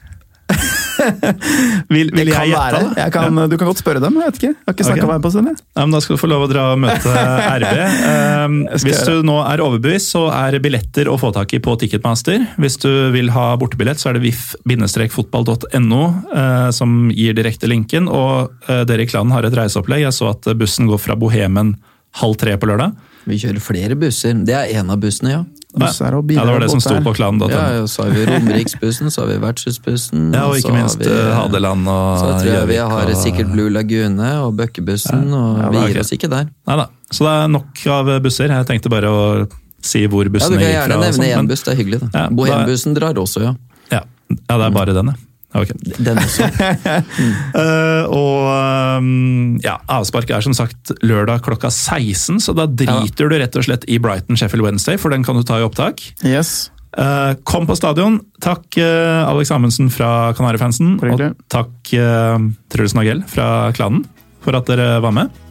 vil vil jeg gjette? det? da? Jeg kan, Du kan godt spørre dem. jeg vet ikke. Jeg har ikke snakka okay. med dem på en Ja, men da skal du få lov å dra og møte RB. Um, hvis du nå er overbevist, så er billetter å få tak i på Ticketmaster. Hvis du vil ha bortebillett, så er det vif-fotball.no uh, som gir direkte linken. Og uh, dere i klanen har et reiseopplegg. Jeg så at bussen går fra Bohemen halv tre på lørdag. Vi kjører flere busser. Det er én av bussene, ja. Busser og biler Ja, det var det som sto på klanen. ja, ja så har vi Romeriksbussen, så har vi Vertshusbussen. Ja, og ikke minst vi- eh, Hadeland og Så tror jeg vi har og- sikkert Blue Lagune og Bøkkebussen, og Ja, vi er gir oss ikke der. Nei da. Så det er nok av busser. Jeg tenkte bare å si hvor bussene Ja, Du kan gjerne nevne sånn, én buss, det er hyggelig. da. Ja, Bohembussen drar også, ja. Ja, ja, det er bare den, ja. Ok. Den også. uh, og um, ja, avspark er som sagt lørdag klokka 16, så da driter du rett og slett i Brighton Sheffield Wednesday, for den kan du ta i opptak. Yes. Uh, kom på stadion. Takk uh, Alex Amundsen fra Kanarifansen, og takk Truls Nagell fra klanen for at dere var med.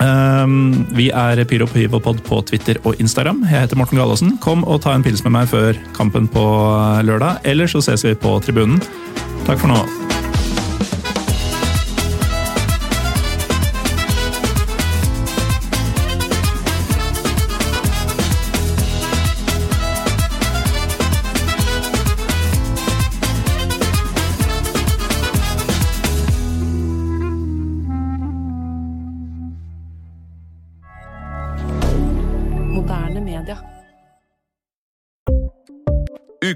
Um, vi er Pyro Pivolpod på Twitter og Instagram. Jeg heter Morten Galaasen. Kom og ta en pils med meg før kampen på lørdag, eller så ses vi på tribunen. Takk for nå.